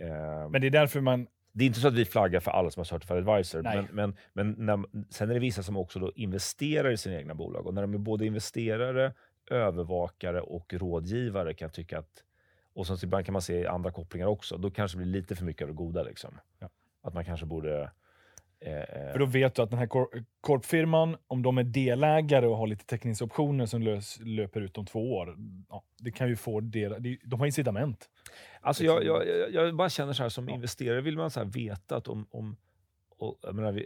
[SPEAKER 1] Eh, men det är därför man...
[SPEAKER 2] Det är inte så att vi flaggar för alla som har certified advisor. Nej. Men, men, men när, sen är det vissa som också då investerar i sina egna bolag. Och när de är både investerare, övervakare och rådgivare kan jag tycka att... Och sen ibland kan man se andra kopplingar också. Då kanske det blir lite för mycket av det goda. Liksom. Att man kanske borde
[SPEAKER 1] Eh, eh, för då vet du att den här korpfirman, om de är delägare och har lite teckningsoptioner som lös, löper ut om två år, ja, det kan ju få del, de har incitament.
[SPEAKER 2] Alltså jag, jag, jag bara känner så här, som ja. investerare vill man så här veta att om, om och, jag menar,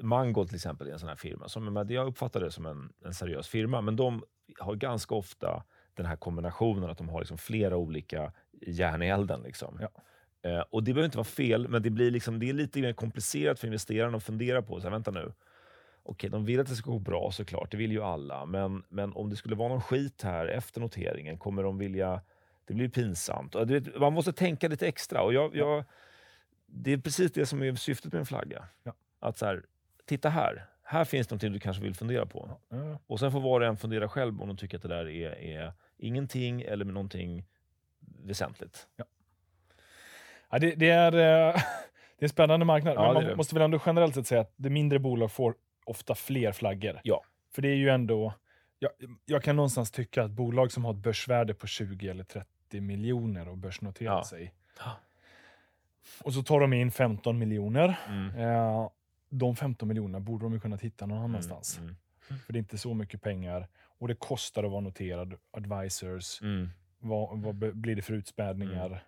[SPEAKER 2] Mangold till exempel är en sån här firma. Som, jag uppfattar det som en, en seriös firma, men de har ganska ofta den här kombinationen att de har liksom flera olika järn i elden. Liksom. Ja. Eh, och det behöver inte vara fel, men det, blir liksom, det är lite mer komplicerat för investerarna att fundera på. Så här, vänta nu. Okej, de vill att det ska gå bra såklart, det vill ju alla. Men, men om det skulle vara någon skit här efter noteringen, kommer de vilja... Det blir pinsamt. Man måste tänka lite extra. Och jag, jag, det är precis det som är syftet med en flagga. Ja. Att så här, titta här. Här finns någonting du kanske vill fundera på. Ja. Och sen får var och en fundera själv om de tycker att det där är, är ingenting eller någonting väsentligt. Ja.
[SPEAKER 1] Ja, det, det, är, eh, det är en spännande marknad, men man måste väl ändå generellt sett säga att det mindre bolag får ofta fler flaggor. Ja. För det är ju ändå... Jag, jag kan någonstans tycka att bolag som har ett börsvärde på 20 eller 30 miljoner och börsnoterar ja. sig, och så tar de in 15 miljoner. Mm. Eh, de 15 miljonerna borde de ju kunna hitta någon annanstans. Mm. Mm. För det är inte så mycket pengar. och det kostar att vara noterad. Advisors,
[SPEAKER 2] Mm.
[SPEAKER 1] vad, vad blir det för utspädningar?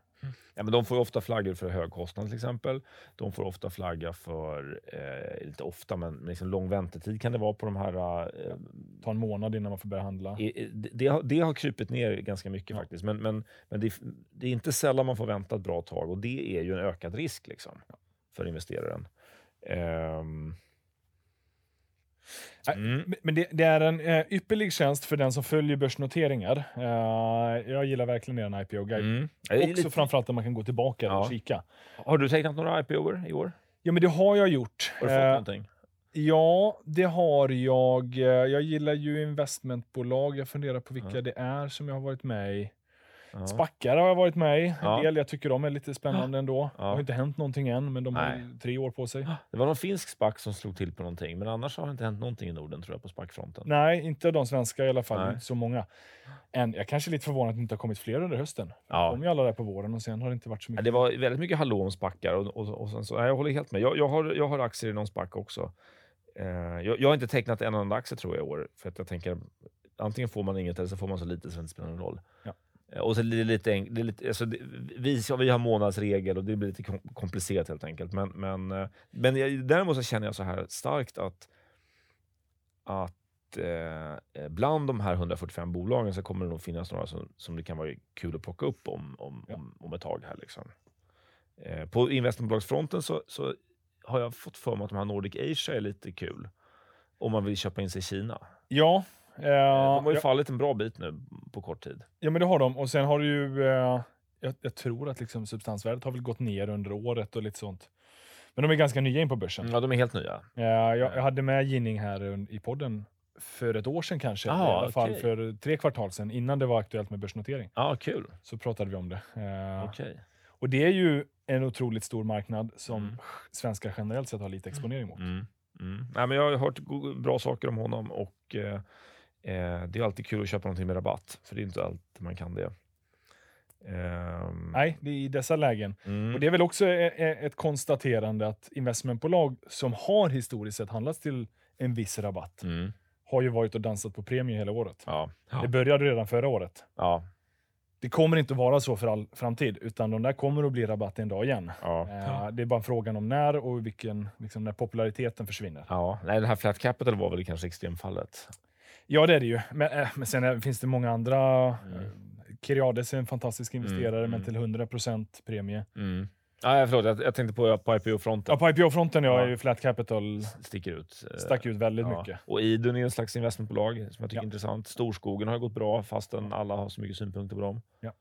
[SPEAKER 2] Ja, men de får ofta flaggor för hög kostnad till exempel. De får ofta flagga för, eh, inte ofta, men liksom lång väntetid kan det vara på de här. Eh,
[SPEAKER 1] Ta en månad innan man får börja handla.
[SPEAKER 2] det, det, har, det har krypit ner ganska mycket
[SPEAKER 1] Ja.
[SPEAKER 2] faktiskt. Men, men, men det, är- det är inte sällan man får vänta ett bra tag och det är ju en ökad risk liksom, för investeraren. Ehm.
[SPEAKER 1] Nej,
[SPEAKER 2] Mm.
[SPEAKER 1] Men- det, det är en eh, ypperlig tjänst för den som följer börsnoteringar. Eh, jag gillar verkligen er IPO-guide.
[SPEAKER 2] Mm.
[SPEAKER 1] Också
[SPEAKER 2] lite-
[SPEAKER 1] framförallt där man kan gå tillbaka
[SPEAKER 2] Ja.
[SPEAKER 1] och kika.
[SPEAKER 2] Har du tecknat några IPO-er i år?
[SPEAKER 1] Ja, men det har jag gjort.
[SPEAKER 2] Har du fått
[SPEAKER 1] Eh,
[SPEAKER 2] någonting?
[SPEAKER 1] Ja, det har jag. Jag gillar ju investmentbolag. Jag funderar på vilka
[SPEAKER 2] Ja.
[SPEAKER 1] det är som jag har varit med i.
[SPEAKER 2] Ja.
[SPEAKER 1] Spackar har jag varit med i. En
[SPEAKER 2] Ja.
[SPEAKER 1] del. Jag tycker de är lite spännande ändå. Det
[SPEAKER 2] Ja.
[SPEAKER 1] har inte hänt någonting än, men de har
[SPEAKER 2] Nej.
[SPEAKER 1] ju tre år på sig.
[SPEAKER 2] Det var någon finsk spack som slog till på någonting, men annars har det inte hänt någonting i Norden tror jag på spackfronten.
[SPEAKER 1] Nej, inte de svenska i alla fall.
[SPEAKER 2] Nej.
[SPEAKER 1] Inte så många. Än, jag är kanske är lite förvånad att det inte har kommit fler under hösten.
[SPEAKER 2] Ja.
[SPEAKER 1] De kom ju alla där på våren och sen har det inte varit så mycket.
[SPEAKER 2] det var väldigt mycket hallå om spackar. Och, och, och sen så, nej, jag håller helt med. Jag, jag, har, jag har aktier i någon spack också. Eh, jag, jag har inte tecknat en enda aktie tror jag i år. För att jag tänker, antingen får man inget eller så får man så lite så det inte spelar någon roll.
[SPEAKER 1] Ja.
[SPEAKER 2] Eh, och så är det lite, det lite alltså det, vi, vi har månadsregel och det blir lite kom, komplicerat helt enkelt. Men, men, eh, men jag, däremot så känner jag så här starkt att, att eh, bland de här 145 bolagen så kommer det nog finnas några som, som det kan vara kul att plocka upp om, om,
[SPEAKER 1] Ja.
[SPEAKER 2] om, om ett tag. här liksom. Eh, på investmentbolagsfronten så, så har jag fått för mig att de här Nordic Asia är lite kul. Om man vill köpa in sig i Kina.
[SPEAKER 1] Ja, eh,
[SPEAKER 2] de har ju fallit en bra bit nu på kort tid.
[SPEAKER 1] ja, men det har de. Och sen har du ju... Eh, jag, jag tror att liksom substansvärdet har väl gått ner under året och lite sånt. Men de är ganska nya in på börsen.
[SPEAKER 2] Ja, de är helt nya.
[SPEAKER 1] Eh, jag, jag hade med Ginning här i podden för ett år sedan kanske.
[SPEAKER 2] Ah,
[SPEAKER 1] I alla fall
[SPEAKER 2] okej.
[SPEAKER 1] för tre kvartal sedan, innan det var aktuellt med börsnotering.
[SPEAKER 2] Ja, kul.
[SPEAKER 1] Så pratade vi om det.
[SPEAKER 2] Okej.
[SPEAKER 1] Och det är ju en otroligt stor marknad som
[SPEAKER 2] Mm.
[SPEAKER 1] svenskar generellt sett har lite exponering mot.
[SPEAKER 2] Mm. Mm. Nej, men jag har hört bra saker om honom och eh, det är alltid kul att köpa någonting med rabatt. För det är inte alltid man kan det. Ehm,
[SPEAKER 1] Nej, det är i dessa lägen.
[SPEAKER 2] Mm.
[SPEAKER 1] Och det är väl också e- e- ett konstaterande att investmentbolag som har historiskt sett handlats till en viss rabatt
[SPEAKER 2] Mm.
[SPEAKER 1] har ju varit och dansat på premie hela året.
[SPEAKER 2] Ja.
[SPEAKER 1] Det började redan förra året.
[SPEAKER 2] Ja.
[SPEAKER 1] Det kommer inte att vara så för all framtid, utan de där kommer att bli rabatt en dag igen.
[SPEAKER 2] Ja.
[SPEAKER 1] Eh, Det är bara frågan om när och vilken, liksom, när populariteten försvinner.
[SPEAKER 2] ja. Nej, det här flat capital var väl kanske extremfallet.
[SPEAKER 1] Ja, det är det ju. Men, eh, men sen är, finns det många andra.
[SPEAKER 2] Mm.
[SPEAKER 1] Eh, Kiriades är en fantastisk investerare,
[SPEAKER 2] mm.
[SPEAKER 1] men till 100% premie.
[SPEAKER 2] Mm. Nej, förlåt. Jag, jag tänkte på, på IPO-fronten.
[SPEAKER 1] Ja, på IPO-fronten ja,
[SPEAKER 2] Ja.
[SPEAKER 1] är ju Flat Capital
[SPEAKER 2] Sticker ut. Eh,
[SPEAKER 1] stack ut väldigt
[SPEAKER 2] ja.
[SPEAKER 1] mycket.
[SPEAKER 2] Och Idun är en slags investmentbolag som jag tycker
[SPEAKER 1] Ja.
[SPEAKER 2] är intressant. Storskogen har gått bra fastän alla har så mycket synpunkter på dem.
[SPEAKER 1] Ja.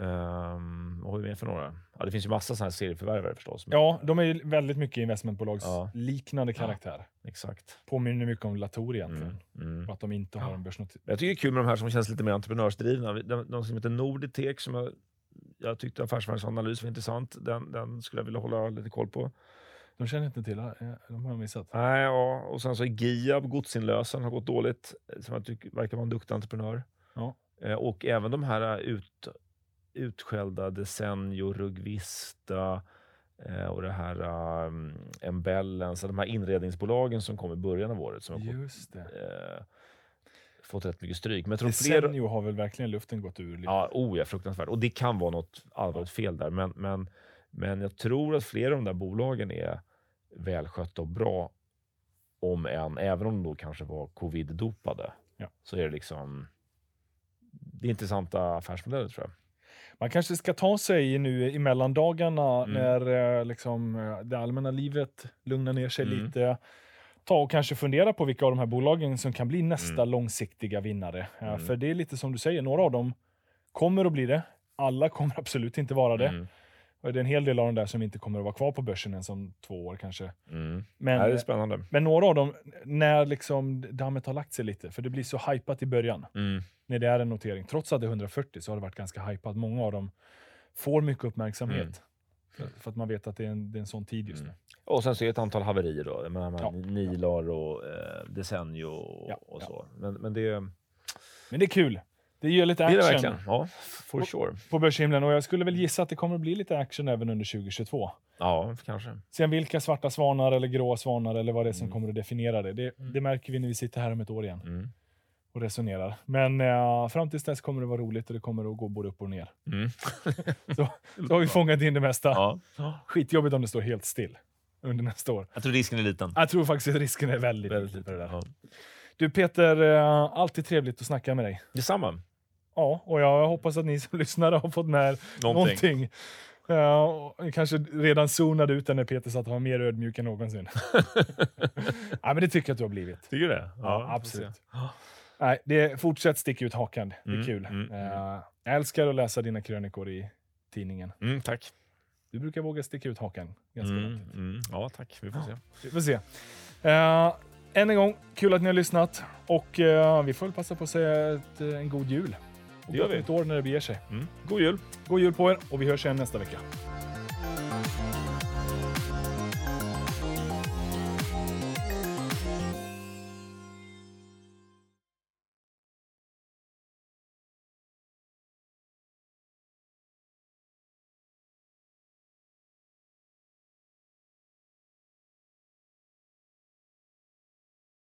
[SPEAKER 2] Um, vad har vi mer för några? Ja, det finns ju massa sådana här serieförvärvare förstås. men-
[SPEAKER 1] Ja, de är ju väldigt mycket investmentbolags
[SPEAKER 2] Ja.
[SPEAKER 1] liknande karaktär.
[SPEAKER 2] Exakt.
[SPEAKER 1] Påminner mycket om Latour egentligen.
[SPEAKER 2] Mm. Mm.
[SPEAKER 1] Och att de inte har en börsnotering.
[SPEAKER 2] Jag tycker det är kul med de här som känns lite mer entreprenörsdrivna. De, de som heter Norditech som jag, jag tyckte Affärsvärldens analys var intressant. Den, den skulle jag vilja hålla lite koll på.
[SPEAKER 1] De känner inte till, de har jag missat.
[SPEAKER 2] Nej, ja. Och sen så är Giab, godsinlösen, har gått dåligt. Som jag tycker verkar vara en duktig entreprenör.
[SPEAKER 1] Ja.
[SPEAKER 2] Eh, och även de här ut, utskällda Desenio, Rugvista eh, och det här um, Embellens, de här inredningsbolagen som kom i början av året som
[SPEAKER 1] Just det.
[SPEAKER 2] eh, fått rätt mycket stryk. Men jag tror fler...
[SPEAKER 1] Har väl verkligen luften gått ur. Lite.
[SPEAKER 2] Ja, oh ja, fruktansvärt. Och det kan vara något allvarligt fel där. Men, men, men jag tror att flera av de där bolagen är välskötta och bra. Om än, även om de då kanske var covid-dopade,
[SPEAKER 1] Ja.
[SPEAKER 2] så är det liksom det är intressanta affärsmodeller tror jag.
[SPEAKER 1] Man kanske ska ta sig nu i mellandagarna
[SPEAKER 2] Mm.
[SPEAKER 1] när eh, liksom, eh, det allmänna livet lugnar ner sig
[SPEAKER 2] Mm.
[SPEAKER 1] lite. Ta och kanske fundera på vilka av de här bolagen som kan bli nästa
[SPEAKER 2] Mm.
[SPEAKER 1] långsiktiga vinnare. Eh,
[SPEAKER 2] Mm.
[SPEAKER 1] För det är lite som du säger, några av dem kommer att bli det. Alla kommer absolut inte vara det. Och det är en hel del av de där som inte kommer att vara kvar på börsen ens om två år kanske.
[SPEAKER 2] Mm.
[SPEAKER 1] Men,
[SPEAKER 2] Ja, det är spännande.
[SPEAKER 1] men några av dem, när liksom dammet har lagt sig lite, för det blir så hypat i början
[SPEAKER 2] Mm.
[SPEAKER 1] när det är en notering. Trots att det är 140 så har det varit ganska hypat. Många av dem får mycket uppmärksamhet.
[SPEAKER 2] Mm.
[SPEAKER 1] För, för att man vet att det är en, det är en sån tid just nu.
[SPEAKER 2] Mm. Och sen så är det ett antal haverier då. Jag menar,
[SPEAKER 1] Ja.
[SPEAKER 2] Nilar och eh, Desenio och,
[SPEAKER 1] Ja,
[SPEAKER 2] och
[SPEAKER 1] ja.
[SPEAKER 2] så. Men, men det,
[SPEAKER 1] Men det är kul. Det ger lite
[SPEAKER 2] det är det
[SPEAKER 1] action
[SPEAKER 2] verkligen. Ja, for sure.
[SPEAKER 1] på börshimlen och jag skulle väl gissa att det kommer att bli lite action även under 2022.
[SPEAKER 2] Ja, kanske.
[SPEAKER 1] Sen vilka svarta svanar eller gråa svanar eller vad det är som
[SPEAKER 2] Mm.
[SPEAKER 1] kommer att definiera det. Det,
[SPEAKER 2] Mm.
[SPEAKER 1] det märker vi när vi sitter här om ett år igen.
[SPEAKER 2] Mm.
[SPEAKER 1] och resonerar. Men eh, fram tills dess kommer det vara roligt och det kommer att gå både upp och ner.
[SPEAKER 2] Mm.
[SPEAKER 1] Så, så har vi fångat in det mesta.
[SPEAKER 2] Ja.
[SPEAKER 1] Skitjobbigt om det står helt still under nästa år.
[SPEAKER 2] Jag tror risken är liten.
[SPEAKER 1] Jag tror faktiskt att risken är väldigt,
[SPEAKER 2] Väldigt
[SPEAKER 1] liten
[SPEAKER 2] Ja.
[SPEAKER 1] Du Peter, eh, alltid trevligt att snacka med dig.
[SPEAKER 2] Detsamma.
[SPEAKER 1] Ja, och jag hoppas att ni som lyssnar har fått med
[SPEAKER 2] Någonting.
[SPEAKER 1] någonting. Ja, och kanske redan zonade ut när Peter sa att han var mer ödmjuk än någonsin. ja, men det tycker jag att du har blivit.
[SPEAKER 2] Tycker du det?
[SPEAKER 1] Ja,
[SPEAKER 2] får
[SPEAKER 1] absolut. Nej, det, fortsätt sticka ut hakan. Det är
[SPEAKER 2] Mm,
[SPEAKER 1] kul.
[SPEAKER 2] mm.
[SPEAKER 1] Eh, jag älskar att läsa dina krönikor i tidningen.
[SPEAKER 2] Mm, tack.
[SPEAKER 1] Du brukar våga sticka ut hakan ganska
[SPEAKER 2] Mm,
[SPEAKER 1] långt.
[SPEAKER 2] mm. Ja, tack. Vi får se.
[SPEAKER 1] Vi får se. Eh, än en gång, kul att ni har lyssnat. Och eh, vi får väl passa på att säga ett, eh, en god jul. Och
[SPEAKER 2] Det gör vi.
[SPEAKER 1] nytt år när det beger sig.
[SPEAKER 2] Mm. God jul!
[SPEAKER 1] God jul på er och vi hörs igen nästa vecka.